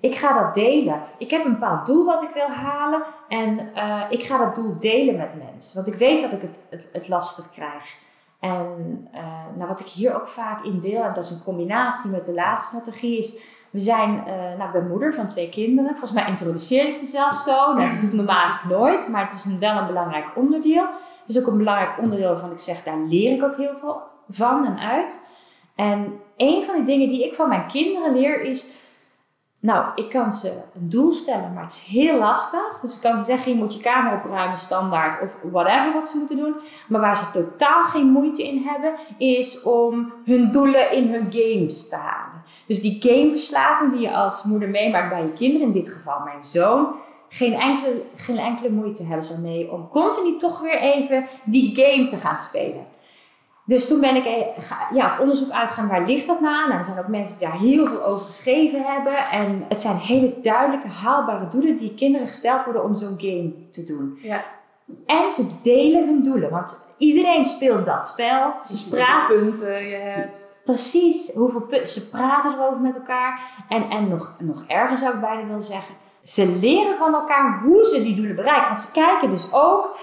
Ik ga dat delen. Ik heb een bepaald doel wat ik wil halen en uh, ik ga dat doel delen met mensen. Want ik weet dat ik het, het, het lastig krijg. En uh, nou, wat ik hier ook vaak in deel, en dat is een combinatie met de laatste strategie, is we zijn, uh, nou, ik ben moeder van twee kinderen. Volgens mij introduceer ik mezelf zo. Nou, dat doe ik normaal eigenlijk nooit, maar het is een, wel een belangrijk onderdeel. Het is ook een belangrijk onderdeel waarvan ik zeg, daar leer ik ook heel veel van en uit. En een van de dingen die ik van mijn kinderen leer is nou, ik kan ze een doel stellen, maar het is heel lastig. Dus ik kan ze zeggen, je moet je kamer opruimen standaard of whatever wat ze moeten doen. Maar waar ze totaal geen moeite in hebben, is om hun doelen in hun games te halen. Dus die gameverslaving die je als moeder meemaakt bij je kinderen, in dit geval mijn zoon, geen enkele, geen enkele moeite hebben ze ermee om continu toch weer even die game te gaan spelen. Dus toen ben ik eh, ja, op onderzoek uitgegaan, waar ligt dat nou aan? Nou, er zijn ook mensen die daar heel veel over geschreven hebben. En het zijn hele duidelijke, haalbare doelen die kinderen gesteld worden om zo'n game te doen. Ja. En ze delen hun doelen, want iedereen speelt dat spel. Ze praten. punten je hebt. Precies, hoeveel punten. Ze praten erover met elkaar. En, en nog, nog erger zou ik bijna willen zeggen. Ze leren van elkaar hoe ze die doelen bereiken. Want ze kijken dus ook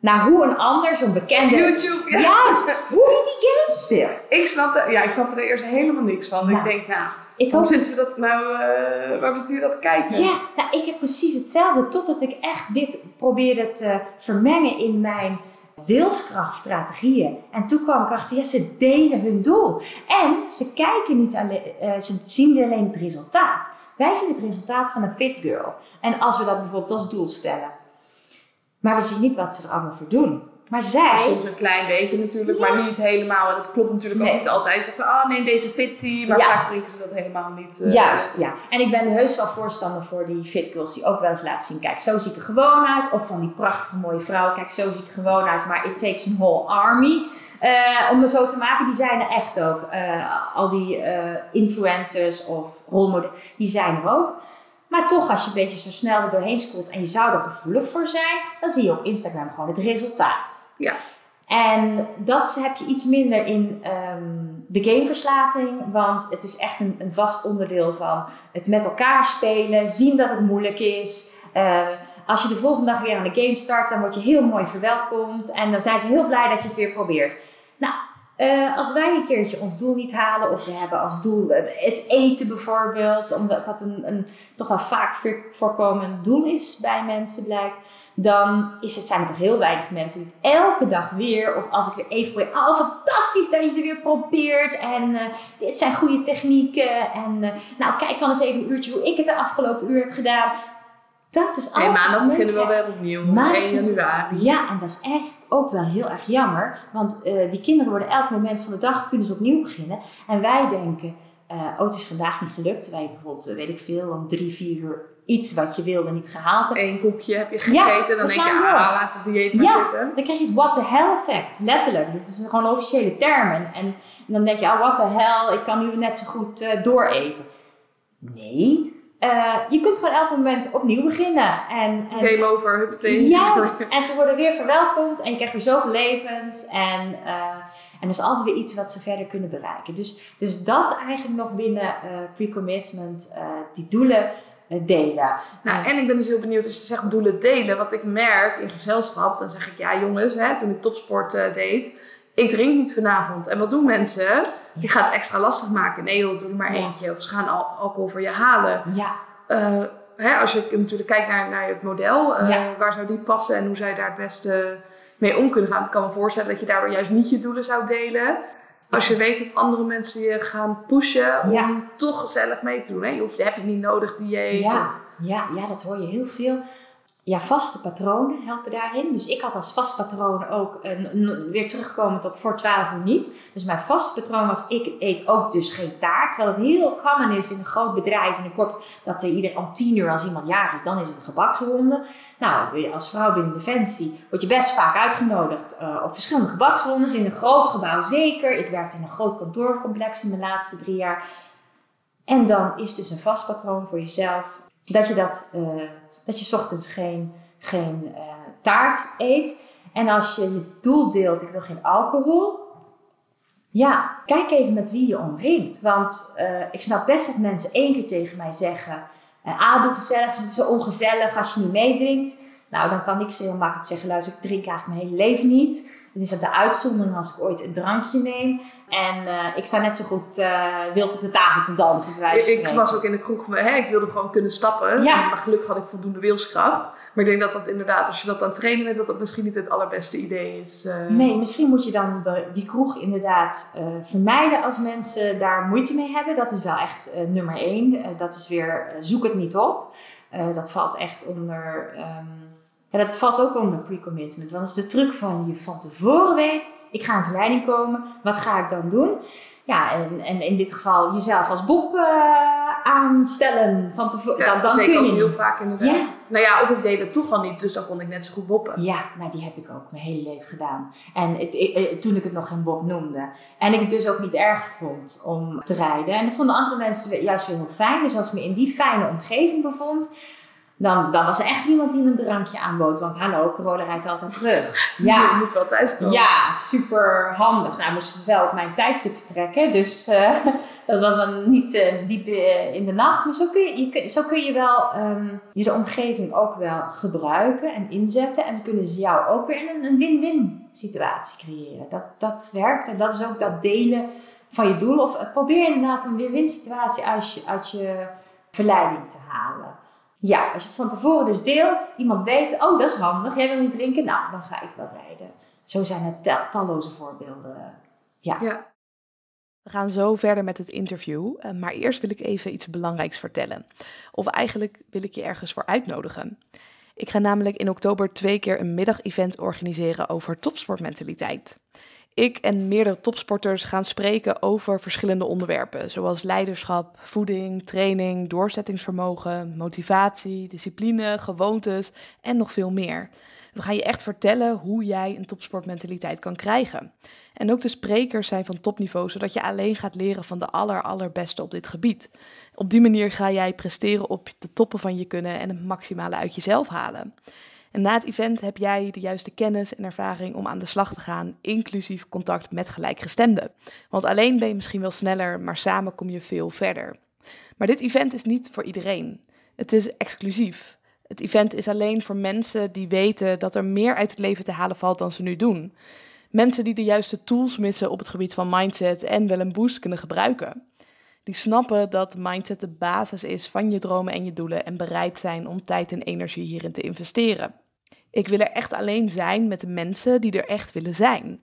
naar hoe een ander, zo'n bekende... YouTube, ja. Juist, hoe hij die game speelt. Ik snapte, ja, ik snapte er eerst helemaal niks van. ik nou, denk, nou, ik hoe zitten we dat nou, uh, waar zitten we dat kijken? Ja, nou, ik heb precies hetzelfde. Totdat ik echt dit probeerde te vermengen in mijn wilskrachtstrategieën. En toen kwam ik achter, ja, ze delen hun doel. En ze kijken niet alleen, uh, ze zien alleen het resultaat. Wij zien het resultaat van een fit girl. En als we dat bijvoorbeeld als doel stellen maar we zien niet wat ze er allemaal voor doen. Maar zij... Soms een klein beetje natuurlijk, maar niet helemaal. En dat klopt natuurlijk ook niet altijd. Ze zeggen, oh neem deze fit tea. Maar vaak drinken ze dat helemaal niet. Uh, Juist, ja. En ik ben heus wel voorstander voor die fit girls die ook wel eens laten zien. Kijk, zo zie ik er gewoon uit. Of van die prachtige mooie vrouw. Kijk, zo zie ik er gewoon uit. Maar it takes a whole army. Uh, om me zo te maken, die zijn er echt ook. Uh, al die influencers of rolmodellen, die zijn er ook. Maar toch, als je een beetje zo snel er doorheen scrolt en je zou er gevoelig voor zijn, dan zie je op Instagram gewoon het resultaat. Ja. En dat heb je iets minder in um, de gameverslaving, want het is echt een, een, vast onderdeel van het met elkaar spelen, zien dat het moeilijk is. Uh, als je de volgende dag weer aan de game start, dan word je heel mooi verwelkomd en dan zijn ze heel blij dat je het weer probeert. Nou, uh, als wij een keertje ons doel niet halen, of we hebben als doel het eten bijvoorbeeld, omdat dat een, een toch wel vaak voorkomend doel is bij mensen blijkt, dan is het, zijn er toch heel weinig mensen die elke dag weer, of als ik weer even probeer, oh fantastisch dat je het weer probeert en uh, dit zijn goede technieken en uh, nou kijk dan eens even een uurtje hoe ik het de afgelopen uur heb gedaan. Dat is alles. En maandag beginnen we weer opnieuw. Maandag 1 januari. Ja, en dat is echt ook wel heel erg jammer. Want uh, die kinderen worden elk moment van de dag kunnen ze opnieuw beginnen. En wij denken, uh, oh het is vandaag niet gelukt. Wij bijvoorbeeld, eh, weet ik veel, om drie, vier uur iets wat je wilde niet gehaald hebt. Eén koekje heb je gegeten. Ja, dan denk je, ah, laat het dieet maar ja, zitten. dan krijg je het what the hell effect. Letterlijk. Dit is gewoon een officiële term. En, en, dan denk je, oh what the hell, ik kan nu net zo goed uh, dooreten. Nee, uh, je kunt gewoon elk moment opnieuw beginnen. En, en Game over, huppatee. Juist. En ze worden weer verwelkomd en je krijgt weer zoveel levens. En, uh, en er is altijd weer iets wat ze verder kunnen bereiken. Dus, dus dat eigenlijk nog binnen uh, pre-commitment, die doelen delen. Nou, en ik ben dus heel benieuwd als je zegt doelen delen. Wat ik merk in gezelschap, dan zeg ik ja jongens, hè, toen ik topsport deed ik drink niet vanavond. En wat doen mensen? Die gaan het extra lastig maken. Nee joh, doe er maar eentje. Of ze gaan al alcohol voor je halen. Ja. Uh, hè, als je natuurlijk kijkt naar, naar het model, uh, waar zou die passen en hoe zij daar het beste mee om kunnen gaan. Ik kan me voorstellen dat je daar juist niet je doelen zou delen. Als je weet dat andere mensen je gaan pushen om toch gezellig mee te doen. Hè? Je, hoeft, je hebt het niet nodig dieet. Ja, ja, ja, dat hoor je heel veel ja, vaste patronen helpen daarin. Dus ik had als vast patroon ook uh, weer terugkomend op voor 12 uur niet. Dus mijn vaste patroon was: ik eet ook dus geen taart. Terwijl het heel common is in een groot bedrijf, in een kort, dat er ieder om 10 uur als iemand jarig is, dan is het een gebaksronde. Nou, als vrouw binnen Defensie word je best vaak uitgenodigd uh, op verschillende gebaksrondes. In een groot gebouw zeker. Ik werkte in een groot kantoorcomplex in de laatste drie jaar. En dan is dus een vast patroon voor jezelf dat je dat. Uh, dat je ochtends geen, geen uh, taart eet. En als je je doel deelt, ik wil geen alcohol. Ja, kijk even met wie je omringt. Want uh, ik snap best dat mensen één keer tegen mij zeggen... Uh, ah, doe gezellig, het is zo ongezellig als je niet meedrinkt. Nou, dan kan ik ze heel makkelijk zeggen... luister, ik drink eigenlijk mijn hele leven niet. Het is dat de uitzondering als ik ooit een drankje neem. En uh, ik sta net zo goed uh, wild op de tafel te dansen. ik was ook in de kroeg, hè, ik wilde gewoon kunnen stappen. Ja. Maar gelukkig had ik voldoende wilskracht. Maar ik denk dat dat inderdaad, als je dat aan trainen bent, dat dat misschien niet het allerbeste idee is. Uh... Nee, misschien moet je dan de, die kroeg inderdaad vermijden als mensen daar moeite mee hebben. Dat is wel echt nummer één. dat is weer, zoek het niet op. dat valt echt onder... Um, ja, dat valt ook onder pre-commitment. Want dat is de truc van je van tevoren weet, ik ga in verleiding komen, wat ga ik dan doen? Ja, en, en in dit geval jezelf als Bob uh, aanstellen van tevoren. Ja, dan, dan dat kun je heel vaak inderdaad. Ja. Nou ja, of ik deed het toch al niet, dus dan kon ik net zo goed boppen. Ja, nou die heb ik ook mijn hele leven gedaan. En het, het, toen ik het nog geen bob noemde. En ik het dus ook niet erg vond om te rijden. En dat vonden andere mensen juist weer heel fijn. Dus als ik me in die fijne omgeving bevond dan, dan was er echt niemand die me een drankje aanbood. Want hallo, corona rijdt altijd terug. Ja, je moet wel thuis komen. Ja, super handig. Nou, moesten ze wel op mijn tijdstip vertrekken. Dus uh, dat was dan niet uh, diep uh, in de nacht. Maar zo kun je, je, zo kun je wel um, je de omgeving ook wel gebruiken en inzetten. En ze kunnen ze jou ook weer in een win-win situatie creëren. Dat, dat werkt. En dat is ook dat delen van je doel. Of probeer inderdaad een win-win situatie uit je, uit je verleiding te halen. Ja, als je het van tevoren dus deelt, iemand weet, oh dat is handig, jij wil niet drinken, nou dan ga ik wel rijden. Zo zijn er talloze voorbeelden. Ja. ja. We gaan zo verder met het interview, eh, maar eerst wil ik even iets belangrijks vertellen. Of eigenlijk wil ik je ergens voor uitnodigen. Ik ga namelijk in oktober twee keer een middagevent organiseren over topsportmentaliteit. Ik en meerdere topsporters gaan spreken over verschillende onderwerpen, zoals leiderschap, voeding, training, doorzettingsvermogen, motivatie, discipline, gewoontes en nog veel meer. We gaan je echt vertellen hoe jij een topsportmentaliteit kan krijgen. En ook de sprekers zijn van topniveau, zodat je alleen gaat leren van de aller, allerbeste op dit gebied. Op die manier ga jij presteren op de toppen van je kunnen en het maximale uit jezelf halen. En na het event heb jij de juiste kennis en ervaring om aan de slag te gaan, inclusief contact met gelijkgestemden. Want alleen ben je misschien wel sneller, maar samen kom je veel verder. Maar dit event is niet voor iedereen. Het is exclusief. Het event is alleen voor mensen die weten dat er meer uit het leven te halen valt dan ze nu doen. Mensen die de juiste tools missen op het gebied van mindset en wel een boost kunnen gebruiken. Die snappen dat mindset de basis is van je dromen en je doelen en bereid zijn om tijd en energie hierin te investeren. Ik wil er echt alleen zijn met de mensen die er echt willen zijn.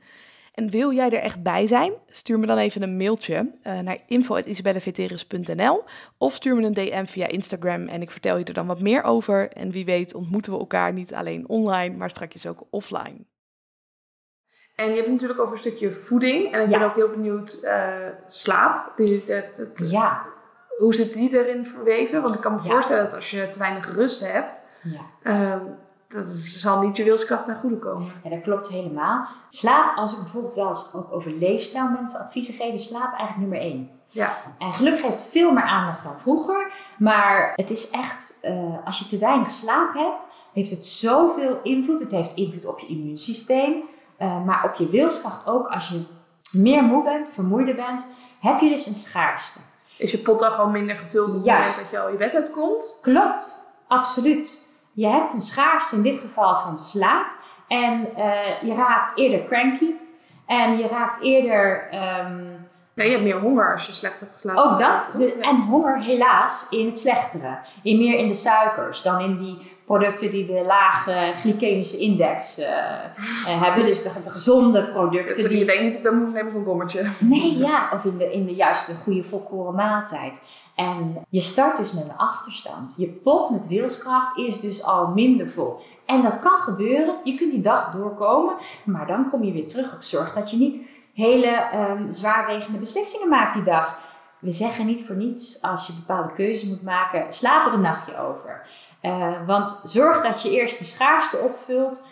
En wil jij er echt bij zijn? Stuur me dan even een mailtje uh, naar info.isabelleveteris.nl of stuur me een DM via Instagram en ik vertel je er dan wat meer over. En wie weet ontmoeten we elkaar niet alleen online, maar straks ook offline. En je hebt het natuurlijk over een stukje voeding. En ik ben ook heel benieuwd, uh, slaap. Die, ja. Hoe zit die erin verweven? Want ik kan me voorstellen dat als je te weinig rust hebt... Ja. Uh, dat zal niet je wilskracht ten goede komen. Ja, dat klopt helemaal. Slaap, als ik bijvoorbeeld wel eens ook over leefstijl mensen adviezen geef, slaap eigenlijk nummer één. Ja. En gelukkig heeft het veel meer aandacht dan vroeger. Maar het is echt, uh, als je te weinig slaap hebt, heeft het zoveel invloed. Het heeft invloed op je immuunsysteem. Uh, maar op je wilskracht ook. Als je meer moe bent, vermoeider bent, heb je dus een schaarste. Is je pot dan gewoon minder gevuld op het moment dat je al je bed uitkomt? Klopt, absoluut. Je hebt een schaarste in dit geval van slaap. En uh, je raakt eerder cranky. En je raakt eerder um, Ja, je hebt meer honger als je slecht hebt geslapen. Ook dat. De, en honger helaas in het slechtere. In meer in de suikers dan in die producten die de lage glycemische index uh, uh, hebben. Dus de, de gezonde producten. Dus die... Je denkt niet, ik ben moe, neem een gommetje. Nee, ja. Of in de, in de juiste goede volkoren maaltijd. En je start dus met een achterstand. Je pot met wilskracht is dus al minder vol. En dat kan gebeuren. Je kunt die dag doorkomen. Maar dan kom je weer terug op zorg dat je niet hele um, zwaarwegende beslissingen maakt die dag. We zeggen niet voor niets als je bepaalde keuzes moet maken, slaap er een nachtje over. Uh, want zorg dat je eerst de schaarste opvult.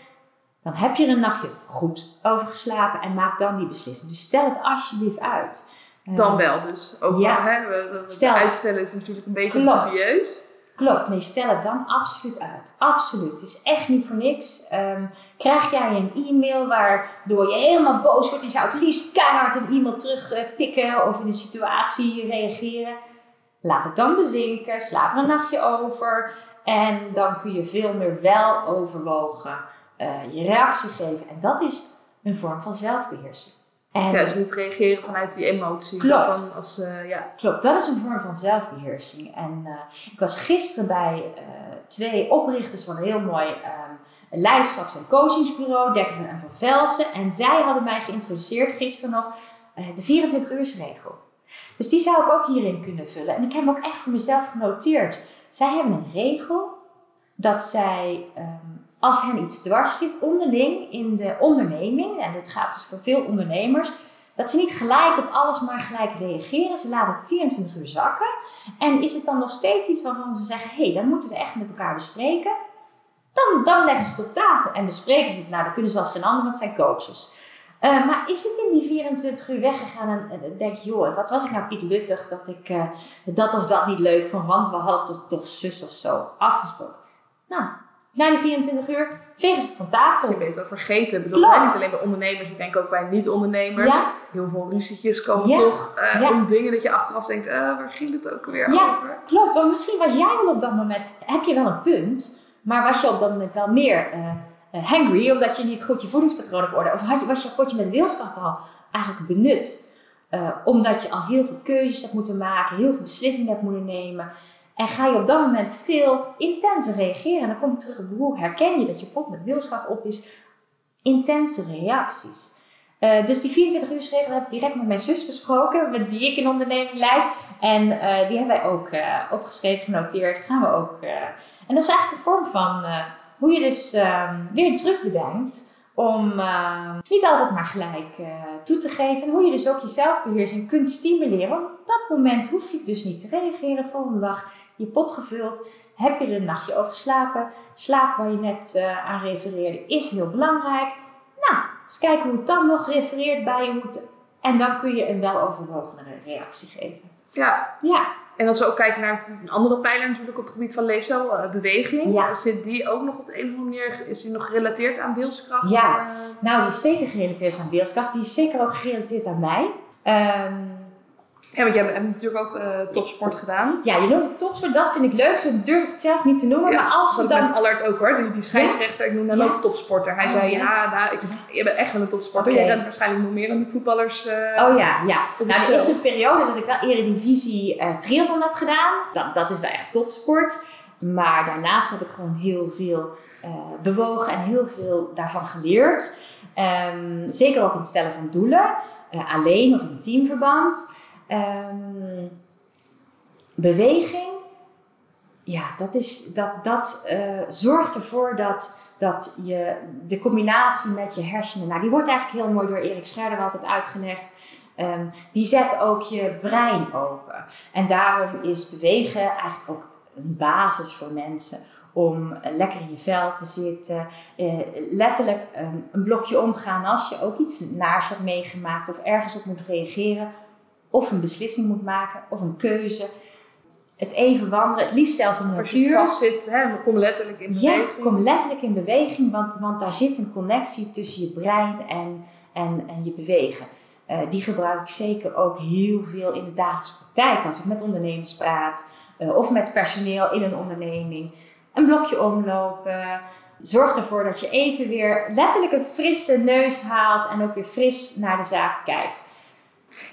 Dan heb je er een nachtje goed over geslapen en maak dan die beslissing. Dus stel het alsjeblieft uit. Uh, dan wel dus. Ook ja, hè, we, stel, uitstellen is natuurlijk een beetje dubieus. Klopt, nee, stel het dan absoluut uit. Absoluut. Het is echt niet voor niks. Um, krijg jij een e-mail waardoor je helemaal boos wordt, je zou het liefst keihard een e-mail terug uh, tikken of in een situatie reageren. Laat het dan bezinken, slaap er een nachtje over en dan kun je veel meer wel overwogen uh, je reactie geven. En dat is een vorm van zelfbeheersing. En ja, dus niet reageren vanuit die emotie. Klopt. Dat dan als, uh, ja. Klopt, dat is een vorm van zelfbeheersing. En uh, ik was gisteren bij uh, twee oprichters van een heel mooi um, leidschaps- en coachingsbureau, Dekker en Van Velsen. En zij hadden mij geïntroduceerd gisteren nog de 24 uursregel. Dus die zou ik ook hierin kunnen vullen. En ik heb hem ook echt voor mezelf genoteerd. Zij hebben een regel dat zij um, als hen iets dwars zit onderling in de onderneming, en dit gaat dus voor veel ondernemers, dat ze niet gelijk op alles maar gelijk reageren. Ze laten het 24 uur zakken. En is het dan nog steeds iets waarvan ze zeggen: hé, hey, dan moeten we echt met elkaar bespreken. Dan, dan leggen ze het op tafel en bespreken ze het. Nou, dat kunnen ze als geen ander, want het zijn coaches. Uh, maar is het in die 24 uur weggegaan en, en denk je, joh, wat was ik nou Piet Luttig dat ik uh, dat of dat niet leuk vond, want we hadden toch zus of zo afgesproken. Nou, na die 24 uur vegen ze het van tafel. Je weet het vergeten. Ik bedoel, niet alleen bij ondernemers, ik denk ook bij niet-ondernemers. Ja. Heel veel ruzietjes komen ja. toch uh, ja. om dingen dat je achteraf denkt, uh, waar ging het ook weer ja, over? klopt. Want misschien was jij wel op dat moment, heb je wel een punt, maar was je op dat moment wel meer uh, hangry, omdat je niet goed je voedingspatroon op orde, of had je, was je potje met wilskracht al eigenlijk benut? omdat je al heel veel keuzes hebt moeten maken, heel veel beslissingen hebt moeten nemen. En ga je op dat moment veel intenser reageren. En dan kom ik terug op hoe herken je dat je pot met wilskracht op is. Intense reacties. Uh, dus die 24 uur regel heb ik direct met mijn zus besproken, met wie ik een onderneming leid. En uh, die hebben wij ook uh, opgeschreven, genoteerd. Gaan we ook. en dat is eigenlijk een vorm van hoe je dus ehm, weer een truc bedenkt om niet altijd maar gelijk toe te geven. En hoe je dus ook je zelfbeheersing kunt stimuleren. Op dat moment hoef je dus niet te reageren. Volgende dag je pot gevuld. Heb je er een nachtje over geslapen? Slaap waar je net uh, aan refereerde is heel belangrijk. Nou, eens kijken hoe het dan nog refereert bij je. Hoe het, en dan kun je een weloverwogene reactie geven. Ja. ja. En als we ook kijken naar een andere pijler natuurlijk op het gebied van leefstijl, uh, beweging. Ja. Zit die ook nog op de een of andere manier, is die nog gerelateerd aan wilskracht? Ja, uh, nou die is zeker gerelateerd aan wilskracht. Die is zeker ook gerelateerd aan mij. Um, ja, want jij hebt natuurlijk ook uh, topsport gedaan. Ja, je noemt het topsport, dat vind ik leuk. Zo durf ik het zelf niet te noemen. Ja, maar als dat dan... met Allard ook hoor, die, die scheidsrechter, ik noem hem ook topsporter. Hij oh, zei, ja, nou, ik, je bent echt wel een topsporter. Okay. Je rent waarschijnlijk nog meer dan de voetballers. Uh, oh ja, ja. Nou, de eerste periode dat ik wel eredivisie uh, triathlon heb gedaan, dat, dat is wel echt topsport. Maar daarnaast heb ik gewoon heel veel bewogen en heel veel daarvan geleerd. Um, zeker ook in het stellen van doelen. alleen of in teamverband. Um, beweging, ja, dat, is, dat, dat uh, zorgt ervoor dat, dat je de combinatie met je hersenen, nou die wordt eigenlijk heel mooi door Erik Scherder altijd uitgelegd. Um, die zet ook je brein open. En daarom is bewegen eigenlijk ook een basis voor mensen om lekker in je vel te zitten. Uh, letterlijk um, een blokje omgaan als je ook iets naars hebt meegemaakt of ergens op moet reageren of een beslissing moet maken of een keuze. Het even wandelen, het liefst zelfs in de natuur. Als je vast zit, hè, kom letterlijk in beweging. Ja, kom letterlijk in beweging, want, want daar zit een connectie tussen je brein en, en, en je bewegen. Uh, die gebruik ik zeker ook heel veel in de dagelijkse praktijk als ik met ondernemers praat uh, of met personeel in een onderneming. Een blokje omlopen. Zorg ervoor dat je even weer letterlijk een frisse neus haalt en ook weer fris naar de zaak kijkt.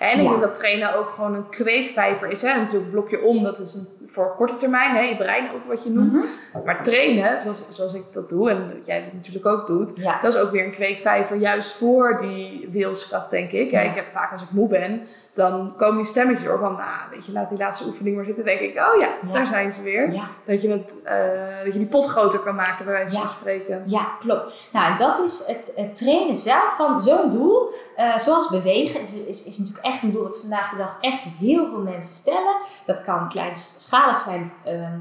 En ik denk dat trainen ook gewoon een kweekvijver is. Hè? Natuurlijk blokje om, dat is een, voor korte termijn, hè? je brein ook wat je noemt. Mhm. Maar trainen, zoals, zoals ik dat doe en dat jij dat natuurlijk ook doet, Ja. dat is ook weer een kweekvijver juist voor die wilskracht, denk ik. Ja. Ik heb vaak als ik moe ben, dan komen die stemmetjes door van, nou, weet je, laat die laatste oefening maar zitten. Dan denk ik, oh ja, Ja. daar zijn ze weer. Dat, je het, eh, dat je die pot groter kan maken, bij wijze van Ja. spreken. Ja, klopt. Nou, en dat is het, het trainen zelf van zo'n doel. eh, zoals bewegen is, is, is natuurlijk echt een doel dat vandaag de dag echt heel veel mensen stellen. Dat kan kleinschalig zijn, ehm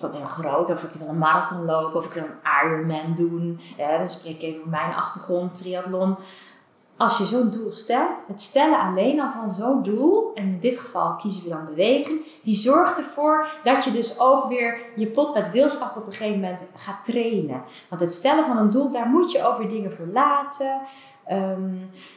tot heel groot. Of ik wil een marathon lopen, of ik wil een Ironman doen. Eh, dan spreek ik even over mijn achtergrond, triathlon. Als je zo'n doel stelt, het stellen alleen al van zo'n doel, en in dit geval kiezen we dan bewegen, die zorgt ervoor dat je dus ook weer je pot met wilskracht op een gegeven moment gaat trainen. Want het stellen van een doel, daar moet je ook weer dingen voor laten. Ehm,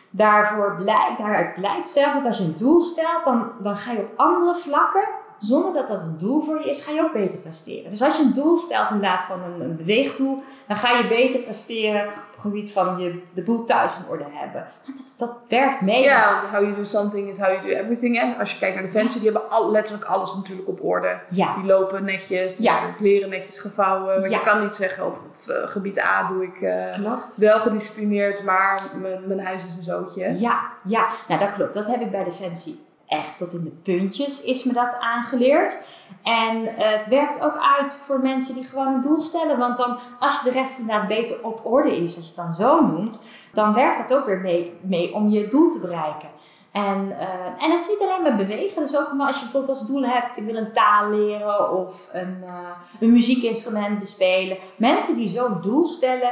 daarvoor blijkt, daaruit blijkt zelf dat als je een doel stelt, dan, dan ga je op andere vlakken, zonder dat dat een doel voor je is, ga je ook beter presteren. Dus als je een doel stelt inderdaad van een, een beweegdoel, dan ga je beter presteren op het gebied van je, de boel thuis in orde hebben. Want dat, dat werkt mee. Ja, want how you do something is how you do everything. En als je kijkt naar Defensie, die hebben al, letterlijk alles natuurlijk op orde. Ja. Die lopen netjes, die Ja. kleren netjes gevouwen. Want Ja. je kan niet zeggen, op eh, gebied A doe ik eh, wel gedisciplineerd, maar mijn, mijn huis is een zootje. Ja, ja, nou dat klopt. Dat heb ik bij Defensie echt tot in de puntjes is me dat aangeleerd. En eh, het werkt ook uit voor mensen die gewoon een doel stellen. Want dan, als de rest inderdaad beter op orde is, als je het dan zo noemt, dan werkt dat ook weer mee, om je doel te bereiken. En, eh, en het is niet alleen maar bewegen. Dus ook als je bijvoorbeeld als doel hebt, ik wil een taal leren of een, eh, een muziekinstrument bespelen. Mensen die zo'n doel stellen,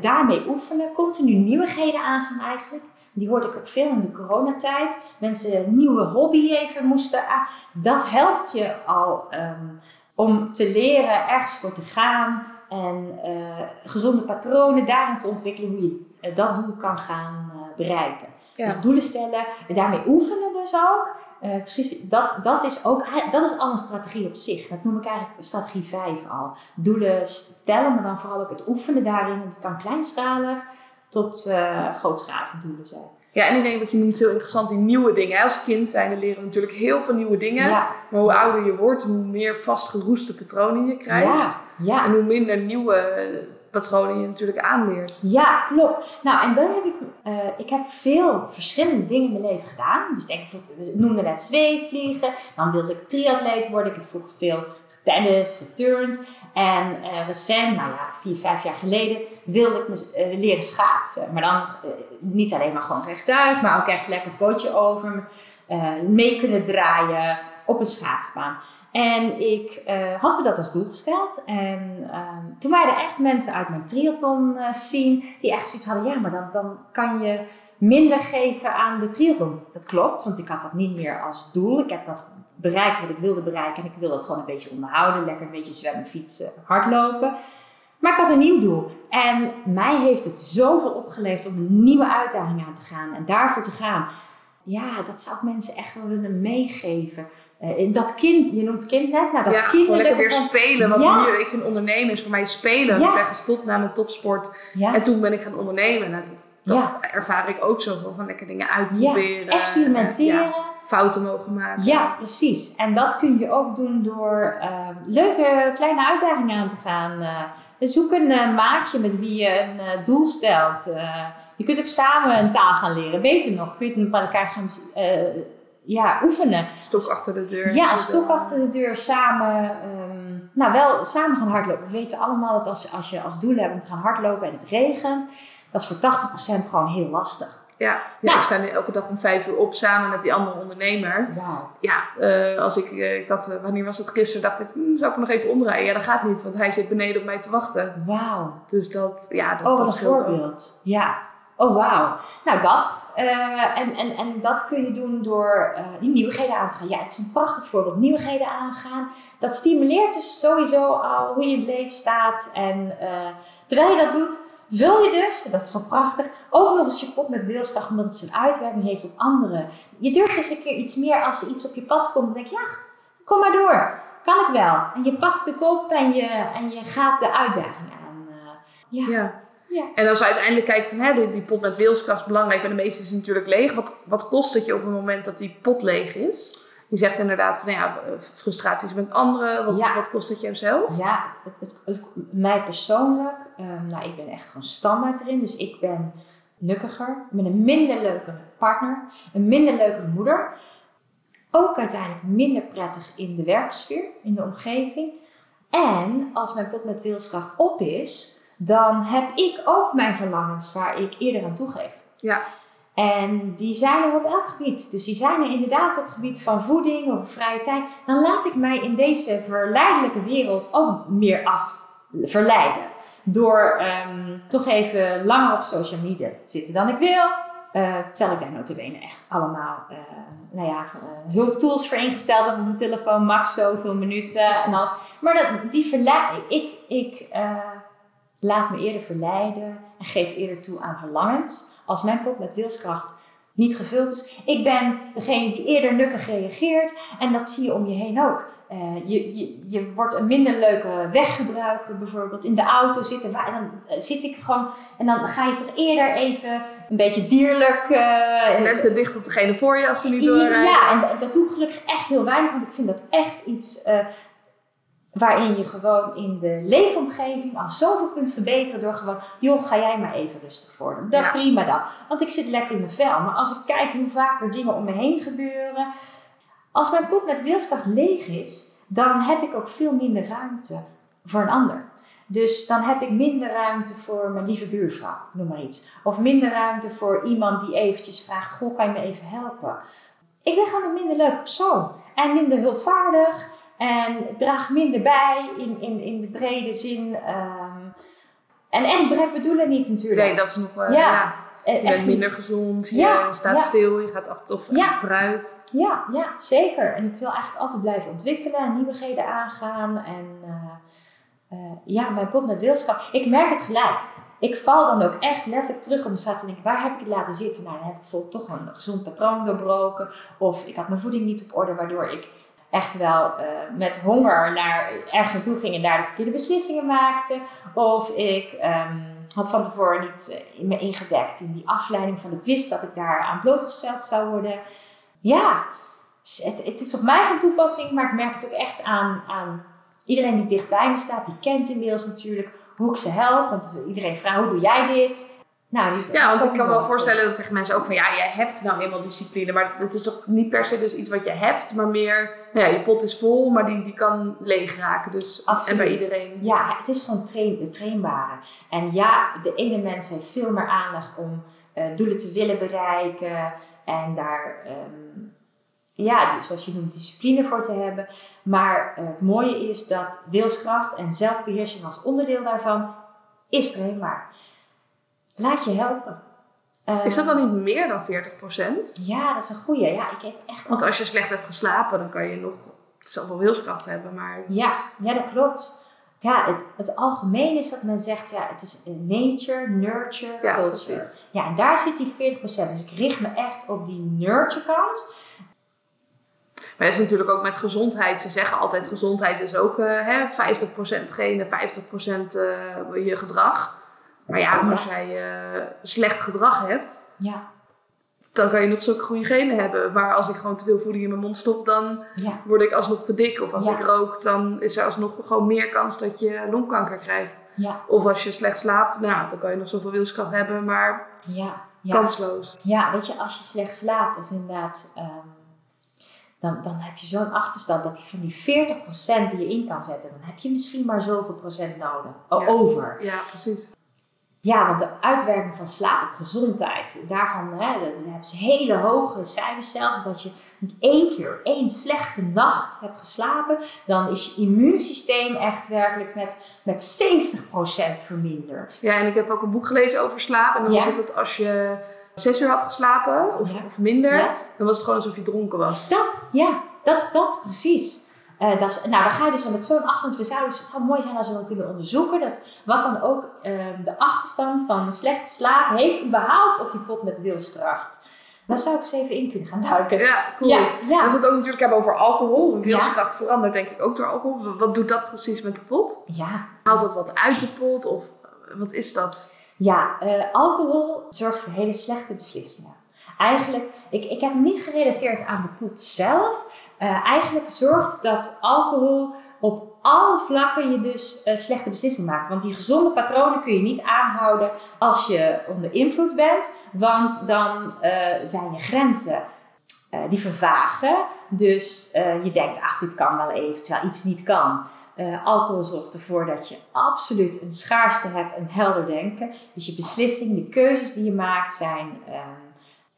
daarmee oefenen, continu nieuwigheden aangaan eigenlijk. Die hoorde ik ook veel in de coronatijd. Mensen een nieuwe hobby even moesten aan. Dat helpt je al ehm, om te leren ergens voor te gaan. En eh, gezonde patronen daarin te ontwikkelen hoe je eh, dat doel kan gaan eh, bereiken. Ja. Dus doelen stellen en daarmee oefenen dus ook. Precies, dat, dat, is ook, dat is al een strategie op zich. Dat noem ik eigenlijk strategie 5 al. Doelen stellen, maar dan vooral ook het oefenen daarin. En het kan kleinschalig tot eh, grootschalige doelen zijn. Ja, en ik denk wat je noemt heel interessant, die nieuwe dingen. Als kind zijn leren we natuurlijk heel veel nieuwe dingen. Ja, Maar hoe ouder je wordt, hoe meer vastgeroeste patronen je krijgt. ja, ja. En hoe minder nieuwe patronen je natuurlijk aanleert. Ja, klopt. Nou, en dan heb ik, eh, ik heb veel verschillende dingen in mijn leven gedaan. Dus denk ik noemde net zweefvliegen. Dan wilde ik triatleet worden. Ik heb vroeger veel tennis, geturnd. En eh, recent, nou ja, vier, vijf jaar geleden, wilde ik me eh, leren schaatsen. Maar dan eh, niet alleen maar gewoon rechtuit, maar ook echt lekker pootje over. mee kunnen draaien op een schaatsbaan. En ik had me dat als doel gesteld. En ehm, toen waren er echt mensen uit mijn triathlon scene die echt zoiets hadden. Ja, maar dan, dan kan je minder geven aan de triathlon. Dat klopt, want ik had dat niet meer als doel. Ik heb dat bereikt wat ik wilde bereiken. En ik wil dat gewoon een beetje onderhouden. Lekker een beetje zwemmen, fietsen, hardlopen. Maar ik had een nieuw doel. En mij heeft het zoveel opgeleverd om een nieuwe uitdaging aan te gaan. En daarvoor te gaan. Ja, dat zou ik mensen echt wel willen meegeven. Eh, dat kind, je noemt kind net, nou dat ja, gewoon lekker weer spelen. Want Ja. nu, ik vind ondernemen is voor mij spelen. Ja. Ik ben gestopt na mijn topsport. ja, En toen ben ik gaan ondernemen. Nou, dat dat ervaar ik ook zo. Van lekker dingen uitproberen. experimenteren. Fouten mogen maken. Ja, precies. En dat kun je ook doen door eh, leuke kleine uitdagingen aan te gaan. Eh, zoek een eh, maatje met wie je een eh, doel stelt. Je kunt ook samen een taal gaan leren. Beter nog, kun je het met elkaar gaan ja, oefenen. Stok achter de deur. Ja, een stok achter de deur, samen, ehm, nou wel samen gaan hardlopen. We weten allemaal dat als, je- als je als doel hebt om te gaan hardlopen en het regent, dat is voor 80% gewoon heel lastig. Ja, ja, ik sta nu elke dag om vijf uur op samen met die andere ondernemer. Ja, eh, als ik, ik had, eh, wanneer was het gisteren, dacht ik, hm, zou ik hem nog even omdraaien? Ja, dat gaat niet, want hij zit beneden op mij te wachten. Wauw. Dus dat, ja, dat, Oh, dat een ook. voorbeeld. Ja. Oh, wauw. Nou, dat. en, en, en dat kun je doen door die nieuwigheden aan te gaan. Ja, het is een prachtig voorbeeld. Nieuwigheden aangaan. Dat stimuleert dus sowieso al hoe je in het leven staat. En terwijl je dat doet, vul je dus, dat is wel prachtig, ook nog eens je pot met wilskracht, omdat het zijn uitwerking heeft op anderen. Je durft dus een keer iets meer als er iets op je pad komt. Dan denk je, ja, kom maar door. Kan ik wel. En je pakt het op en je, en je gaat de uitdaging aan. eh, ja. Ja. Ja. En als we uiteindelijk kijken van hè, die, die pot met wilskracht is belangrijk, maar de meeste is natuurlijk leeg. Wat, wat kost het je op het moment dat die pot leeg is? Je zegt inderdaad van ja, frustraties met anderen. Wat, Ja. wat kost het jezelf? Ja, het, het, het, het- mij persoonlijk, ehm, nou, ik ben echt gewoon standaard erin. Dus ik ben nukkiger, ik ben een minder leuke partner, een minder leuke moeder. Ook uiteindelijk minder prettig in de werksfeer, in de omgeving. En als mijn pot met wilskracht op is, dan heb ik ook mijn verlangens waar ik eerder aan toegeef. Ja. En die zijn er op elk gebied. Dus die zijn er inderdaad op het gebied van voeding of vrije tijd. Dan laat ik mij in deze verleidelijke wereld ook meer af verleiden. Door ehm, toch even langer op social media te zitten dan ik wil. Eh, terwijl ik daar notabene echt allemaal eh, nou ja, eh, hulptools voor ingesteld heb op mijn telefoon. Max zoveel minuten en. Maar dat, die verleid, ik, ik laat me eerder verleiden en geef eerder toe aan verlangens. Als mijn pot met wilskracht niet gevuld is. Ik ben degene die eerder nukkig reageert. En dat zie je om je heen ook. Eh, je, je, je wordt een minder leuke weggebruiker bijvoorbeeld. In de auto zitten. Waar, dan eh, zit ik gewoon. En dan ga je toch eerder even een beetje dierlijk. eh, Net te dicht op degene voor je als ze niet doorrijden. ja, en dat doe ik gelukkig echt heel weinig, want ik vind dat echt iets waarin je gewoon in de leefomgeving al zoveel kunt verbeteren door gewoon, joh, ga jij maar even rustig worden. Dat Ja. prima dan, want ik zit lekker in mijn vel. Maar als ik kijk hoe vaak er dingen om me heen gebeuren, als mijn pot met wilskracht leeg is, dan heb ik ook veel minder ruimte voor een ander. Dus dan heb ik minder ruimte voor mijn lieve buurvrouw, noem maar iets. Of minder ruimte voor iemand die eventjes vraagt, goh, kan je me even helpen? Ik ben gewoon een minder leuke persoon. En minder hulpvaardig. En draag minder bij in, in, in de brede zin. ehm, en, ik bereik bedoelen niet natuurlijk. Nee, dat is nog wel. Ja, Ja. Eh, Je echt bent minder niet. gezond, je Ja, staat ja. stil, je gaat achter, of achteruit. Ja, ja, zeker. En ik wil eigenlijk altijd blijven ontwikkelen en nieuwigheden aangaan. En eh, eh, ja, mijn pot met wilskracht. Ik merk het gelijk. Ik val dan ook echt letterlijk terug op mijn straat en denk, waar heb ik het laten zitten? Nou, dan heb ik bijvoorbeeld toch een gezond patroon doorbroken. Of ik had mijn voeding niet op orde, waardoor ik echt wel eh, met honger naar ergens naartoe ging en daar de verkeerde beslissingen maakte. Of ik ehm, had van tevoren niet eh, me ingedekt in die afleiding van ik wist dat ik daar aan blootgesteld zou worden. Ja, het, het is op mij van toepassing, maar ik merk het ook echt aan, aan iedereen die dichtbij me staat. Die kent inmiddels natuurlijk hoe ik ze help. Want iedereen vraagt, hoe doe jij dit? Nou, die, Ja, want ik kan me wel voorstellen dat zeggen mensen ook van ja, je hebt nou eenmaal discipline, maar het is toch niet per se dus iets wat je hebt, maar meer, nou ja, je pot is vol, maar die, die kan leeg raken. Dus, Absoluut. En bij iedereen. Ja, het is gewoon train, trainbare. En ja, de ene mens heeft veel meer aandacht om eh, doelen te willen bereiken en daar, ehm, ja, dus zoals je noemt, discipline voor te hebben. Maar eh, het mooie is dat wilskracht en zelfbeheersing als onderdeel daarvan is trainbaar. Laat je helpen. Is dat dan niet meer dan 40%? Ja, dat is een goeie. Ja, ik heb echt Want als je slecht hebt geslapen, dan kan je nog zoveel wilskracht hebben, maar Ja, ja, dat klopt. Ja, het, het algemeen is dat men zegt, ja, het is nature, nurture, Ja, culture. precies. Ja, en daar zit die 40%. Dus ik richt me echt op die nurture kant. Maar dat is natuurlijk ook met gezondheid. Ze zeggen altijd gezondheid is ook eh, hè, 50% genen, 50% eh, je gedrag. Maar ja, als jij eh, slecht gedrag hebt, Ja, dan kan je nog zulke goede genen hebben. Maar als ik gewoon te veel voeding in mijn mond stop, dan ja, word ik alsnog te dik. Of als Ja. ik rook, dan is er alsnog gewoon meer kans dat je longkanker krijgt. ja, Of als je slecht slaapt, nou, dan kan je nog zoveel wilskracht hebben, maar kansloos. ja weet je, als je slecht slaapt of inderdaad... ehm, dan, dan heb je zo'n achterstand dat van die 40% die je in kan zetten, dan heb je misschien maar zoveel procent nodig. Over. Ja, precies. Ja, want de uitwerking van slaap op gezondheid, daarvan hè, dat, hebben ze hele hoge cijfers zelfs. Dat je één keer, één slechte nacht hebt geslapen, dan is je immuunsysteem echt werkelijk met, met 70% verminderd. Ja, en ik heb ook een boek gelezen over slaap. En dan Ja. was het dat als je zes uur had geslapen, of, Ja. of minder, Ja. dan was het gewoon alsof je dronken was. Dat, ja, dat, dat precies. Eh, dat is, nou, dan ga je dus met zo'n achterstand. We zouden, het zou mooi zijn als we dan kunnen onderzoeken dat, wat dan ook ehm, de achterstand van slechte slaap heeft, überhaupt of je pot met wilskracht. Daar zou ik eens even in kunnen gaan duiken. Ja, cool. Ja, Als we het ook natuurlijk hebben over alcohol. Wilskracht verandert denk ik ook door alcohol. Wat doet dat precies met de pot? ja. Haalt dat wat uit de pot? Of wat is dat? Ja, uh, alcohol zorgt voor hele slechte beslissingen. Eigenlijk, ik, ik heb niet gerelateerd aan de poet zelf. Uh, eigenlijk zorgt dat alcohol op alle vlakken je dus uh, slechte beslissingen maakt. Want die gezonde patronen kun je niet aanhouden als je onder invloed bent. Want dan zijn je grenzen die vervagen. Dus je denkt, ach, dit kan wel even, terwijl iets niet kan. Alcohol zorgt ervoor dat je absoluut een schaarste hebt, een helder denken. Dus je beslissingen, de keuzes die je maakt zijn,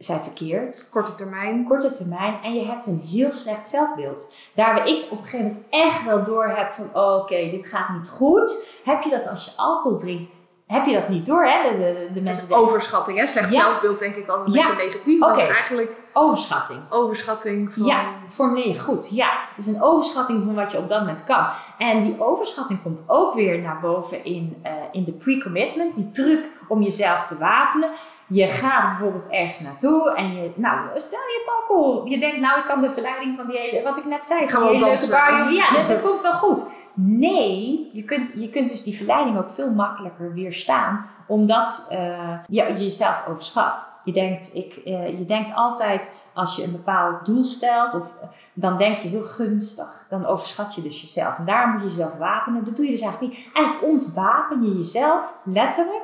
zijn verkeerd. Korte termijn. Korte termijn. En je hebt een heel slecht zelfbeeld. Daar waar ik op een gegeven moment echt wel door heb van oh, oké, dit gaat niet goed. Heb je dat als je alcohol drinkt, heb je dat niet door, hè? De, de, de mensen overschatting, hè? Slecht zelfbeeld denk ik altijd een beetje negatief. Maar eigenlijk... Overschatting. Overschatting van... Ja, formuleer goed. Ja, het is een overschatting van wat je op dat moment kan. En die overschatting komt ook weer naar boven in, uh, in de pre-commitment. Die truc om jezelf te wapenen. Je gaat bijvoorbeeld ergens naartoe en je... Nou, stel je hebt alcohol. Je denkt, nou, ik kan de verleiding van die hele... Wat ik net zei. Van die hele leuke bar. Ja, dat, dat komt wel goed. Nee, je kunt, je kunt dus die verleiding ook veel makkelijker weerstaan, omdat uh, je, jezelf overschat. Je denkt, ik, uh, je denkt altijd, als je een bepaald doel stelt, of, dan denk je heel gunstig. Dan overschat je dus jezelf. En daar moet je jezelf wapenen. Dat doe je dus eigenlijk niet. Eigenlijk ontwapen je jezelf, letterlijk,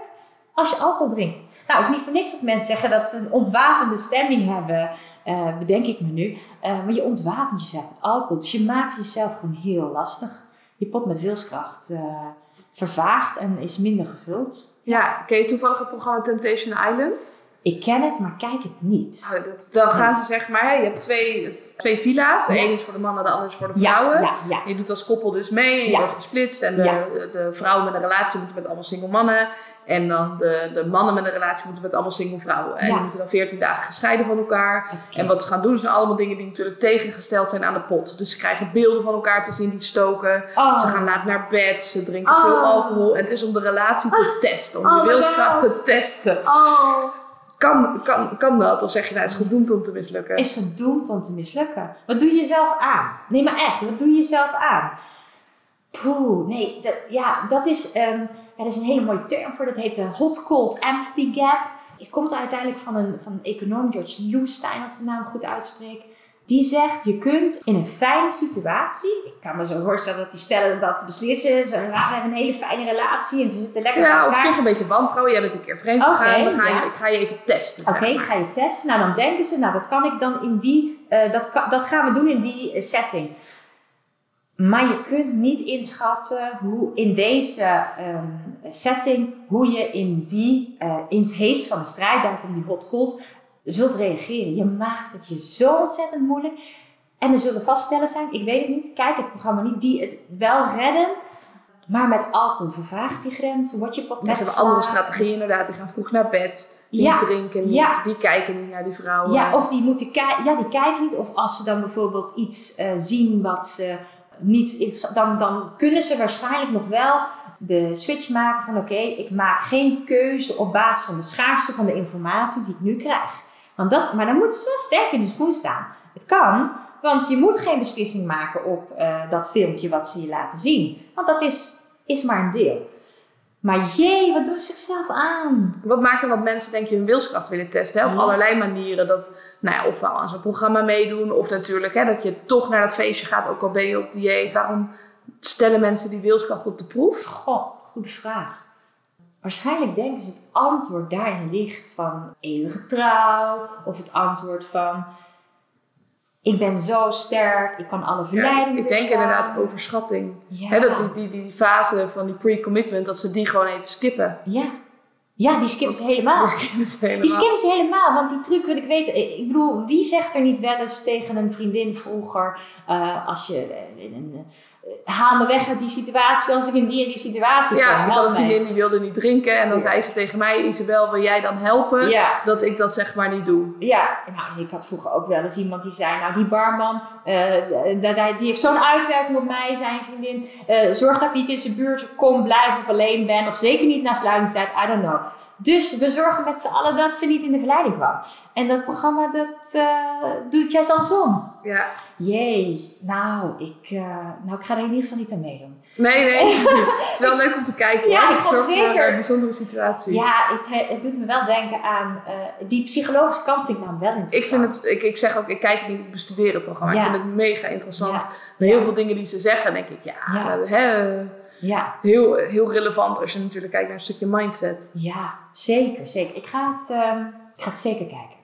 als je alcohol drinkt. Nou, het is niet voor niks dat mensen zeggen dat ze een ontwapende stemming hebben, uh, bedenk ik me nu. maar je ontwapent jezelf met alcohol. Dus je maakt jezelf gewoon heel lastig je pot met wilskracht uh, vervaagt en is minder gevuld. Ja, ken je toevallig het programma Temptation Island? Ik ken het, maar kijk het niet. Oh, dan gaan ze zeg maar, je hebt twee, twee villa's. De ene is voor de mannen, de andere is voor de vrouwen. Ja, ja, je doet als koppel dus mee en je wordt gesplitst. En de, de vrouwen met een relatie moeten met allemaal single mannen. En dan de, de mannen met een relatie moeten met allemaal single vrouwen. En die moeten dan 14 dagen gescheiden van elkaar. En wat ze gaan doen, zijn allemaal dingen die natuurlijk tegengesteld zijn aan de pot. Dus ze krijgen beelden van elkaar te zien die stoken. Oh. Ze gaan laat naar bed, ze drinken oh. veel alcohol. En het is om de relatie te ah. testen, om oh, de wilskracht te testen. Oh. Kan, kan, kan dat? Of zeg je nou, is gedoemd om te mislukken? Is gedoemd om te mislukken. Wat doe je jezelf aan? Nee, maar echt, wat doe je jezelf aan? Poeh, nee, dat, ja, dat is... Ja, er is een hele mooie term voor, dat heet de hot-cold empathy gap. Het komt uiteindelijk van een, van een econoom, George Newstein, als ik de naam goed uitspreek. Die zegt, je kunt in een fijne situatie, ik kan me zo voorstellen dat die stellen dat beslissen, ze hebben een hele fijne relatie en ze zitten lekker Ja, of toch een beetje wantrouwen, jij bent een keer vreemd gegaan, dan je, ik ga je even testen. Oké, ik ga je testen. Nou, dan denken ze, nou, dat kan ik dan in die, uh, dat, dat gaan we doen in die uh, setting. Maar je kunt niet inschatten hoe in deze um, setting, hoe je in, die, uh, in het heetst van de strijd, daar komt die hot cold, zult reageren. Je maakt het je zo ontzettend moeilijk. En er zullen vaststellen zijn, ik weet het niet, kijk het programma niet, die het wel redden. Maar met alcohol vervaagt die grens, word je pot Ze hebben andere strategieën inderdaad, die gaan vroeg naar bed, die ja. drinken niet, ja. die kijken niet naar die vrouwen. Ja, of die moeten kijken, ja, die kijken niet. Of als ze dan bijvoorbeeld iets uh, zien wat ze niet, dan, dan kunnen ze waarschijnlijk nog wel de switch maken van oké, ik maak geen keuze op basis van de schaarste van de informatie die ik nu krijg. Want dat, maar dan moeten ze sterk in de schoen staan. Het kan, want je moet geen beslissing maken op uh, dat filmpje wat ze je laten zien. Want dat is, is maar een deel. Maar jee, wat doen ze zichzelf aan? Wat maakt dan dat mensen denk je hun wilskracht willen testen? Hè? Op allerlei manieren. Dat, nou ja, ofwel aan zo'n programma meedoen. Of natuurlijk hè, dat je toch naar dat feestje gaat, ook al ben je op dieet. Waarom stellen mensen die wilskracht op de proef? Goh, goede vraag. Waarschijnlijk denken ze het antwoord daarin ligt van eeuwige trouw. Of het antwoord van ik ben zo sterk, ik kan alle verleidingen. Ja, ik denk inderdaad overschatting. Ja. dat die, die, die fase van die pre-commitment, dat ze die gewoon even skippen. Ja. Ja, die skippen ze helemaal. Die skippen ze helemaal. Die skippen ze helemaal, want die truc wil ik weten. Ik bedoel, wie zegt er niet wel eens tegen een vriendin vroeger, uh, als je een haal me weg uit die situatie als ik in die en die situatie ja, kom. Ja, ik vriendin die wilde niet drinken. En dan zei ze tegen mij, Isabel, wil jij dan helpen? Dat ik dat zeg maar niet doe. Ja, nou, ik had vroeger ook wel eens iemand die zei, nou die barman, uh, die heeft zo'n uitwerking op mij, zijn vriendin. Uh, zorg dat ik niet in zijn buurt kom, blijf of alleen ben. Of zeker niet na sluitingstijd, I don't know. Dus we zorgen met z'n allen dat ze niet in de verleiding kwam. En dat programma, dat uh, doet jij andersom. Ja. Jee, nou ik, uh, nou, ik ga er in ieder geval niet aan meedoen. Nee, nee. het is wel leuk om te kijken. Ja, hoor. ik Het vond zorgt voor eh, bijzondere situaties. Ja, het, het doet me wel denken aan die psychologische kant vind ik nou wel interessant. Ik vind het, ik, ik zeg ook, ik kijk het niet, ik bestudeer het programma. Ja. Ik vind het mega interessant. Ja. Met heel veel dingen die ze zeggen, denk ik, ja, Ja. Hè, Ja, heel, heel relevant als je natuurlijk kijkt naar een stukje mindset. ja, zeker, zeker. Ik ga het, ehm, ik ga het zeker kijken.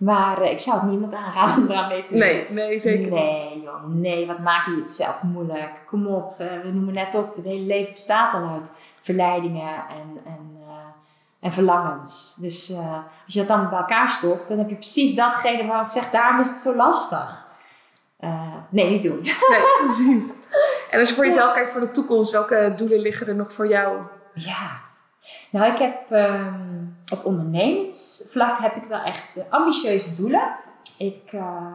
Maar eh, ik zou het niemand aanraden om eraan mee te doen. Nee, nee, zeker niet. Nee, joh, nee, wat maak je het zelf moeilijk? Kom op, eh, we noemen net op, het hele leven bestaat al uit verleidingen en, en, eh, en verlangens. Dus als je dat dan bij elkaar stopt, dan heb je precies datgene waar ik zeg, daarom is het zo lastig. Nee, niet doen. Nee, precies. En als je voor jezelf kijkt voor de toekomst, welke doelen liggen er nog voor jou? Ja. Nou, ik heb ehm, op ondernemingsvlak heb ik wel echt eh, ambitieuze doelen. Ik, eh,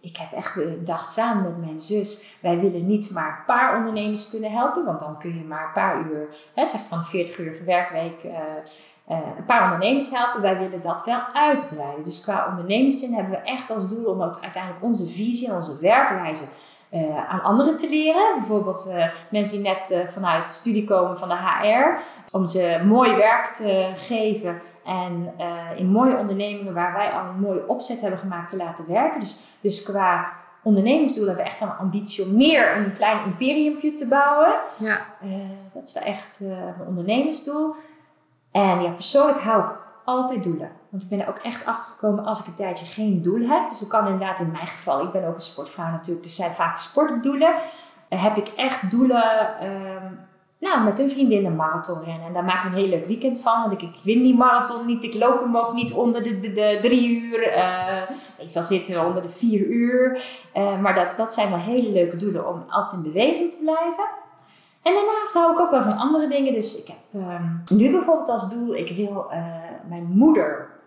ik heb echt bedacht samen met mijn zus, wij willen niet maar een paar ondernemers kunnen helpen, want dan kun je maar een paar uur, hè, zeg van 40 uur werkweek, eh, een paar ondernemers helpen. Wij willen dat wel uitbreiden. Dus qua ondernemerszin hebben we echt als doel om ook uiteindelijk onze visie en onze werkwijze eh, aan anderen te leren. Bijvoorbeeld eh, mensen die net eh, vanuit de studie komen van de HR. Om ze mooi werk te geven en in mooie ondernemingen waar wij al een mooie opzet hebben gemaakt te laten werken. Dus, dus qua ondernemersdoel hebben we echt wel een ambitie om meer een klein imperiumpje te bouwen. Ja, dat is wel echt mijn ondernemersdoel. En ja, persoonlijk hou ik altijd doelen. Want ik ben er ook echt achter gekomen als ik een tijdje geen doel heb. Dus dat kan inderdaad in mijn geval. Ik ben ook een sportvrouw natuurlijk. Dus zijn vaak sportdoelen. Heb ik echt doelen. ehm, nou, met een vriendin een marathon rennen. En daar maak ik een heel leuk weekend van. Want ik, ik win die marathon niet. Ik loop hem ook niet onder de, de, drie uur. eh meestal zitten we onder de vier uur. Eh, maar dat, dat zijn wel hele leuke doelen om altijd in beweging te blijven. En daarnaast hou ik ook wel van andere dingen. Dus ik heb ehm, nu bijvoorbeeld als doel, ik wil eh, mijn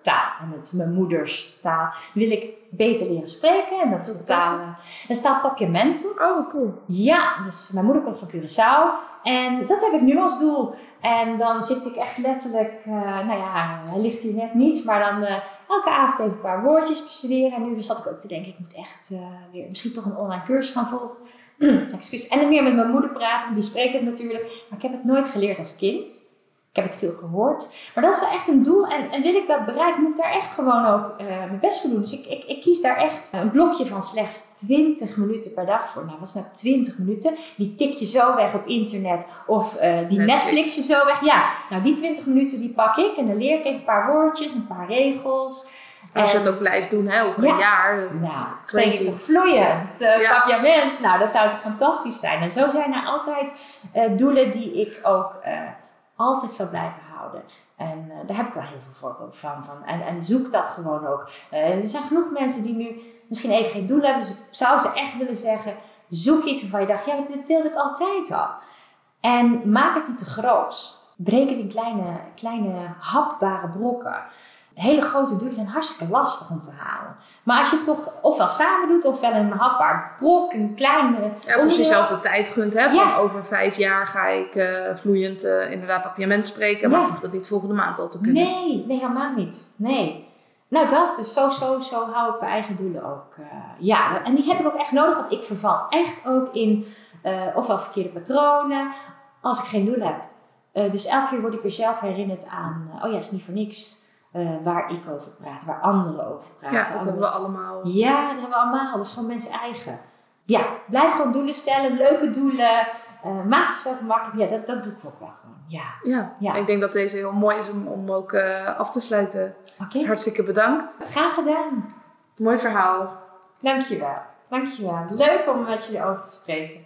moedertaal, en het is mijn moederstaal, wil ik beter leren spreken. En dat is de taal, eh, dat is taal Papiamento. oh wat cool. Ja, dus mijn moeder komt van Curaçao. En dat heb ik nu als doel. En dan zit ik echt letterlijk, eh, nou ja, hij ligt hier net niet, maar dan eh, elke avond even een paar woordjes bestuderen. En nu zat ik ook te denken, ik moet echt eh, weer misschien toch een online cursus gaan volgen. Excuus. En dan meer met mijn moeder praten, want die spreekt het natuurlijk. Maar ik heb het nooit geleerd als kind. Ik heb het veel gehoord. Maar dat is wel echt een doel. En, en wil ik dat bereiken, moet ik daar echt gewoon ook eh, mijn best voor doen. Dus ik, ik, ik kies daar echt een blokje van slechts 20 minuten per dag voor. Nou, wat is nou 20 minuten? Die tik je zo weg op internet. Of eh, die Netflix. Je zo weg. Ja, nou die 20 minuten die pak ik. En dan leer ik even een paar woordjes, een paar regels. En als je het ook blijft doen, hè, over Ja. een jaar. dat- nou, spreek ik toch vloeiend? Uh, Ja. Papiament, nou, dat zou toch fantastisch zijn. En zo zijn er altijd eh, doelen die ik ook eh, altijd zal blijven houden. En eh, daar heb ik wel heel veel voorbeelden van. van. En, en zoek dat gewoon ook. Eh, er zijn genoeg mensen die nu misschien even geen doel hebben. Dus ik zou ze echt willen zeggen, zoek iets waarvan je dacht, ja, dit wilde ik altijd al. En maak het niet te groot. Breek het in kleine, kleine hapbare brokken. Hele grote doelen zijn hartstikke lastig om te halen. Maar als je het toch ofwel samen doet, ofwel een hapbaar brok, een kleine Ja, of als je jezelf de tijd gunt, hè, van Ja. over vijf jaar ga ik eh, vloeiend eh, inderdaad papiament spreken, maar Ja. hoeft dat niet volgende maand al te kunnen. Nee, nee, helemaal niet. Nee. Nou, dat, dus zo, zo, zo hou ik mijn eigen doelen ook. eh, ja, en die heb ik ook echt nodig, want ik verval echt ook in ofwel verkeerde patronen, als ik geen doel heb. Dus elke keer word ik weer zelf herinnerd aan, oh ja, het is niet voor niks eh, waar ik over praat, waar anderen over praten. Ja, dat hebben we allemaal. Ja, dat hebben we allemaal. Dat is gewoon mensen eigen. Ja, blijf gewoon doelen stellen, leuke doelen. eh, maak het zo gemakkelijk. Ja, dat, dat doe ik ook wel gewoon. Ja, Ja. Ja. ik denk dat deze heel mooi is om, om ook eh, af te sluiten. oké. Hartstikke bedankt. Graag gedaan. Mooi verhaal. Dankjewel. Dankjewel. Leuk om met jullie over te spreken.